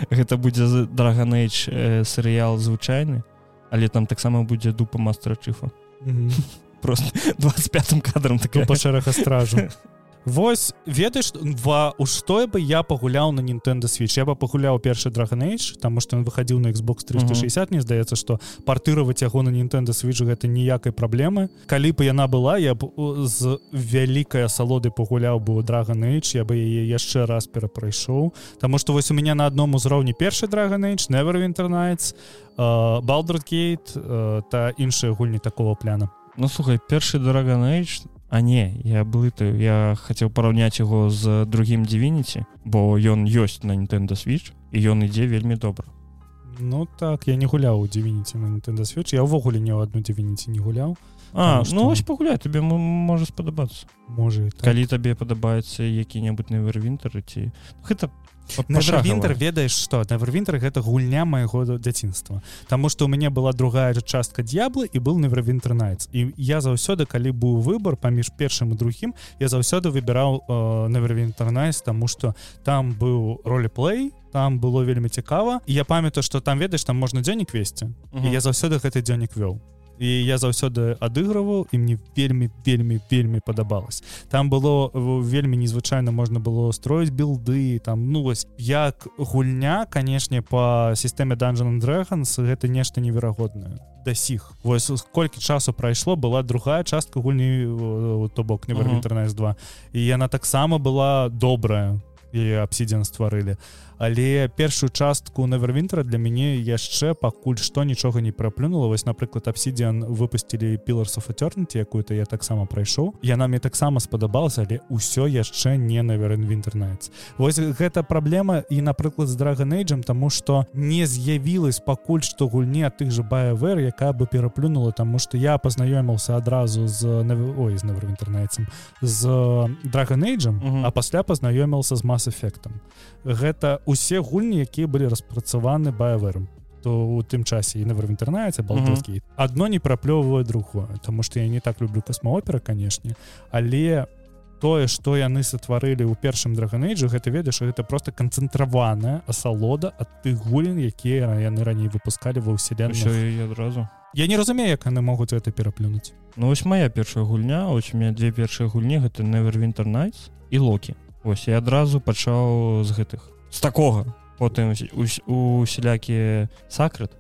гэта [LAUGHS] будзе драгонейдж серыял звычайны але там таксама будзе дупа мастера чыфа [LAUGHS] просто 25 кадрам такая. Па шэраха стражу Вось ведаеш ва у што бы я пагуляў на Nintendo switch? Я бы пагуляў першы драгонейдж там что он выхадзіў на Xbox 360 mm -hmm. мне здаецца что партыраваць яго на Nintendo switch гэта ніякай праблемы. Калі бы яна была я б з вялікай асалоды пагуляў бы драгонейдж я бы яе яшчэ раз перапрайшоў. Таму что вось у меня на адном узроўні першы драгонейдж never winternights балдергейт та іншыя гульні такого пляна. Ну слухай першы драгонейдж А не я блытаю я хацеў параўняць яго з другім дзівініці бо ён ёсць на Nintendo switch і ён ідзе вельмі добра. Ну так я не гуляў у дзівініці на Nintendo switch я ўвогуле не ў адну дзівініці не гуляў. А что... ну ось пагуляй тебе можа спадабацца. Можа так. калі табе падабаецца які-небудзь невервінтер ці гэта Невервінтер ведаеш што? Невервінтер гэта гульня майго дзяцінства. Таму што у мяне была другая частка д'яблы і был невервінтер Найтс і я заўсёды калі быў выбор паміж першым і другім я заўсёды выбіраў невервінтер Найтс Таму што там быў ролеплей там было вельмі цікава. І я памятаю што там ведаеш там можна дзённік весці. Uh -huh. і я заўсёды гэты дзённік вёў і я заўсёды адыгрываў і мне вельмі вельмі вельмі падабалось. Там было вельмі незвычайна можна было строіць билды там ну вось як гульня канешне по сістэме dungeon dragons гэта нешта неверагоднае. Да сіх. Вось колькі часу прайшло была другая частка гульні то бок не інтэрнет 2 і яна таксама была добрая і абсідзян стварылі. а але першую частку невервінтера для мяне яшчэ пакуль што нічога не праплюнула. Вось напрыклад абсідзіан выпусцілі піларсов атернеці якую-то я таксама прайшоў. Яна мне таксама спадабалася але ўсё яшчэ не наверен інтэрнет вось гэта праблема і напрыклад з драгонейджам тому что не з'явілась пакуль што гульні ад тых же баявер якая бы пераплюнула тому что я пазнаёміўся адразу з ой з навер інтэрнетцам з драгонейджам -huh. а пасля пазнаёміўся з мас-эфектам гэта усе гульні якія былі распрацаваны баявером то у тым часе і навер інтэрнаце балдскі адно не праплёввае другое Таму што я не так люблю касмаопера канешне але тое што яны сатварылі ў першым драгонейджу гэта ведаеш гэта просто канцэнтраваная асалода ад тых гулін якія яны раней выпускалі ва ўселен адразу я не разумею як яны могуць это пераплюнуць Ну вось моя першая гульня ось у меня две першыя гульні гэта nights і локі. Ось я адразу пачаў з гэтых з такога потым усялякі сакрыт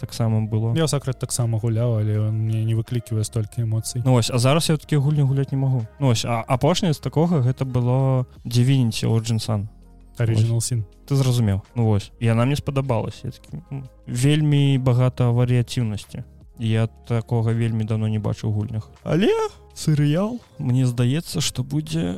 таксама было. Я сакрыт таксама гуляў але он мне не выкліківае столькі эмоцый Ну ось а зараз я такі гульні гуляць не магу Ну ось а апошняе з такога гэта было дзівініці орджинсан оригинал син ты зразумеў Ну вось яна мне спадабалась вельмі багата варыятыўнасці я такога вельмі давно не бачу гульнях. Але серыял мне здаецца что будзе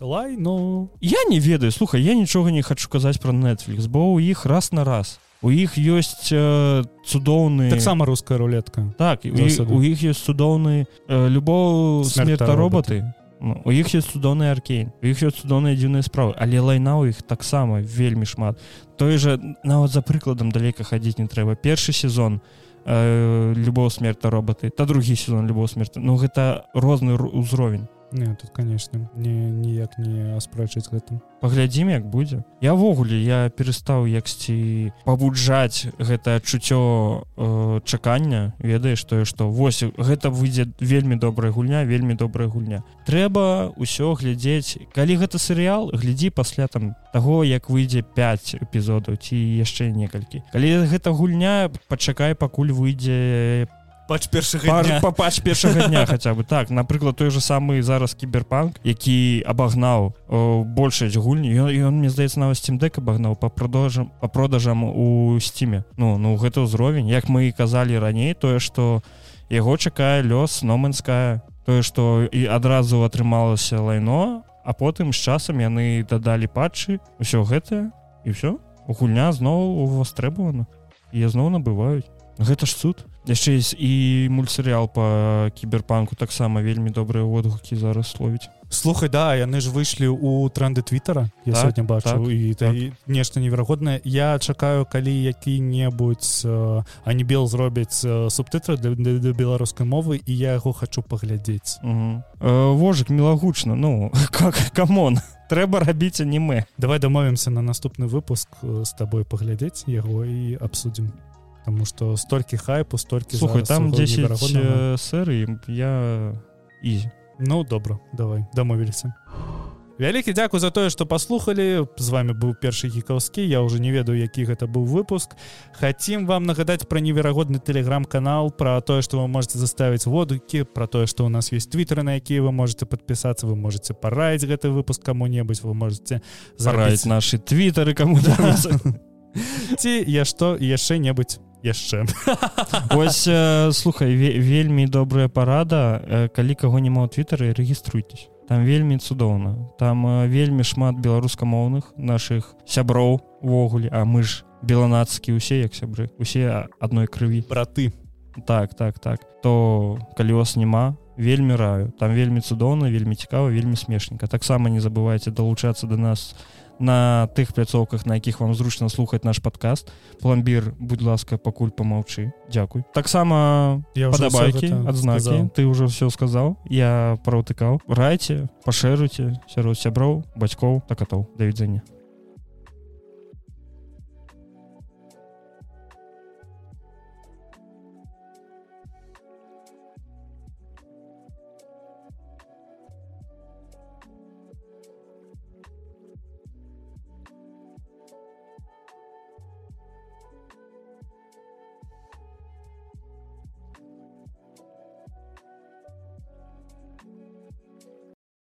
лай но я не ведаю слухай я нічога не хочу казаць про netflix бо у іх раз на раз. У іх ёсць э, цудоўны таксама руская рулетка. Так у іх ёсць цудоўны э, любоў смерта роботы ну, у іх ёсць цудоўны аркейн у іх ёсць цудоўныя дзіўныя справы але лайна у іх таксама вельмі шмат. Той же нават за прыкладам далека хадзіць не трэба. Першы сезон э, любоў смерта роботы та другі сезон любоў смерта. Ну гэта розны ўзровень Не, тут конечно не ніяк не аспрэчыць гэтым паглядзім як будзе. Явогуле я перастаў яксьці пабуджаць гэта адчуццё э, чакання. Ведаеш тое што вось гэта выйдзе вельмі добрая гульня вельмі добрая гульня. Трэба ўсё глядзець. Калі гэта серыял глядзі пасля там таго як выйдзе 5 эпізодаў ці яшчэ некалькі. Калі гэта гульня пачакай пакуль выйдзе пач першага папач першага дня хаця бы. Так напрыклад той же самы зараз кіберпанк які абагнаў большасць гульні. Ён мне здаецца нават стимдек абагнаў по продажам по продажам у сціме ну ну гэта ўзровень. Як мы і казалі раней тое что яго чакае лёс номанская тое что і адразу атрымалася лайно а потым з часам яны дадалі патчы ўсё гэтае і все гульня зноў увастребавана і зноў набываюць. Гэта ж суд яшчэ і мультсерыял по кіберпанку таксама вельмі добрыя водгукі зараз словіць. Слухай да яны ж выйшлі у тренды твиттера я так, сегодня бачу так, і так. нешта неверагоднае. Я чакаю калі які-небудзь э, ані бел зробяць э, субтытры для, для, для беларускай мовы і я яго хочу паглядзець. Э, вожык мілагучна ну [LAUGHS] как камон [LAUGHS] трэба рабіць аніме. Давай дамовімся на наступны выпуск з табой паглядзець яго і абсудзім Таму што столькі хайпу столькі слухай там 10 сэры я і Ну добра давай дамовіліся вялікі дзякую за тое што паслухалі з вами быў першы гікаўскі я уже не ведаю які гэта быў выпуск. Хацім вам нагадаць пра неверагодны телеграм-канал про тое што вы можете заставіць водукі про тое што у нас есть твиттеры на якія вы можете подпісацца вы можете параіць гэты выпуск кому-небудзь вы можете зараіць наши твиттеры кому [LAUGHS] ці я што яшчэ-небудзь яшчэ. Ось э, слухай вельмі добрая парада. Э, калі каго няма ў твиттары рэгіструйтесь там вельмі цудоўна. Там э, вельмі шмат беларускамоўных наших сяброў увогуле а мы ж беланацкі усе як сябры усе адной крыві. Браты. Так так так. То калі вас няма вельмі раю. Там вельмі цудоўна вельмі цікава вельмі смешненька. Таксама не забывайте далучацца до нас на на тых пляцоўках на якіх вам зручна слухаць наш подкаст пломбір будь ласка пакуль помаўчы. Дякуй таксама падабайкі адзнакі. ты ўжо все сказаў. Я праутыкаў райце пашэруйце сярод сяброў бацькоў такатоў да відзення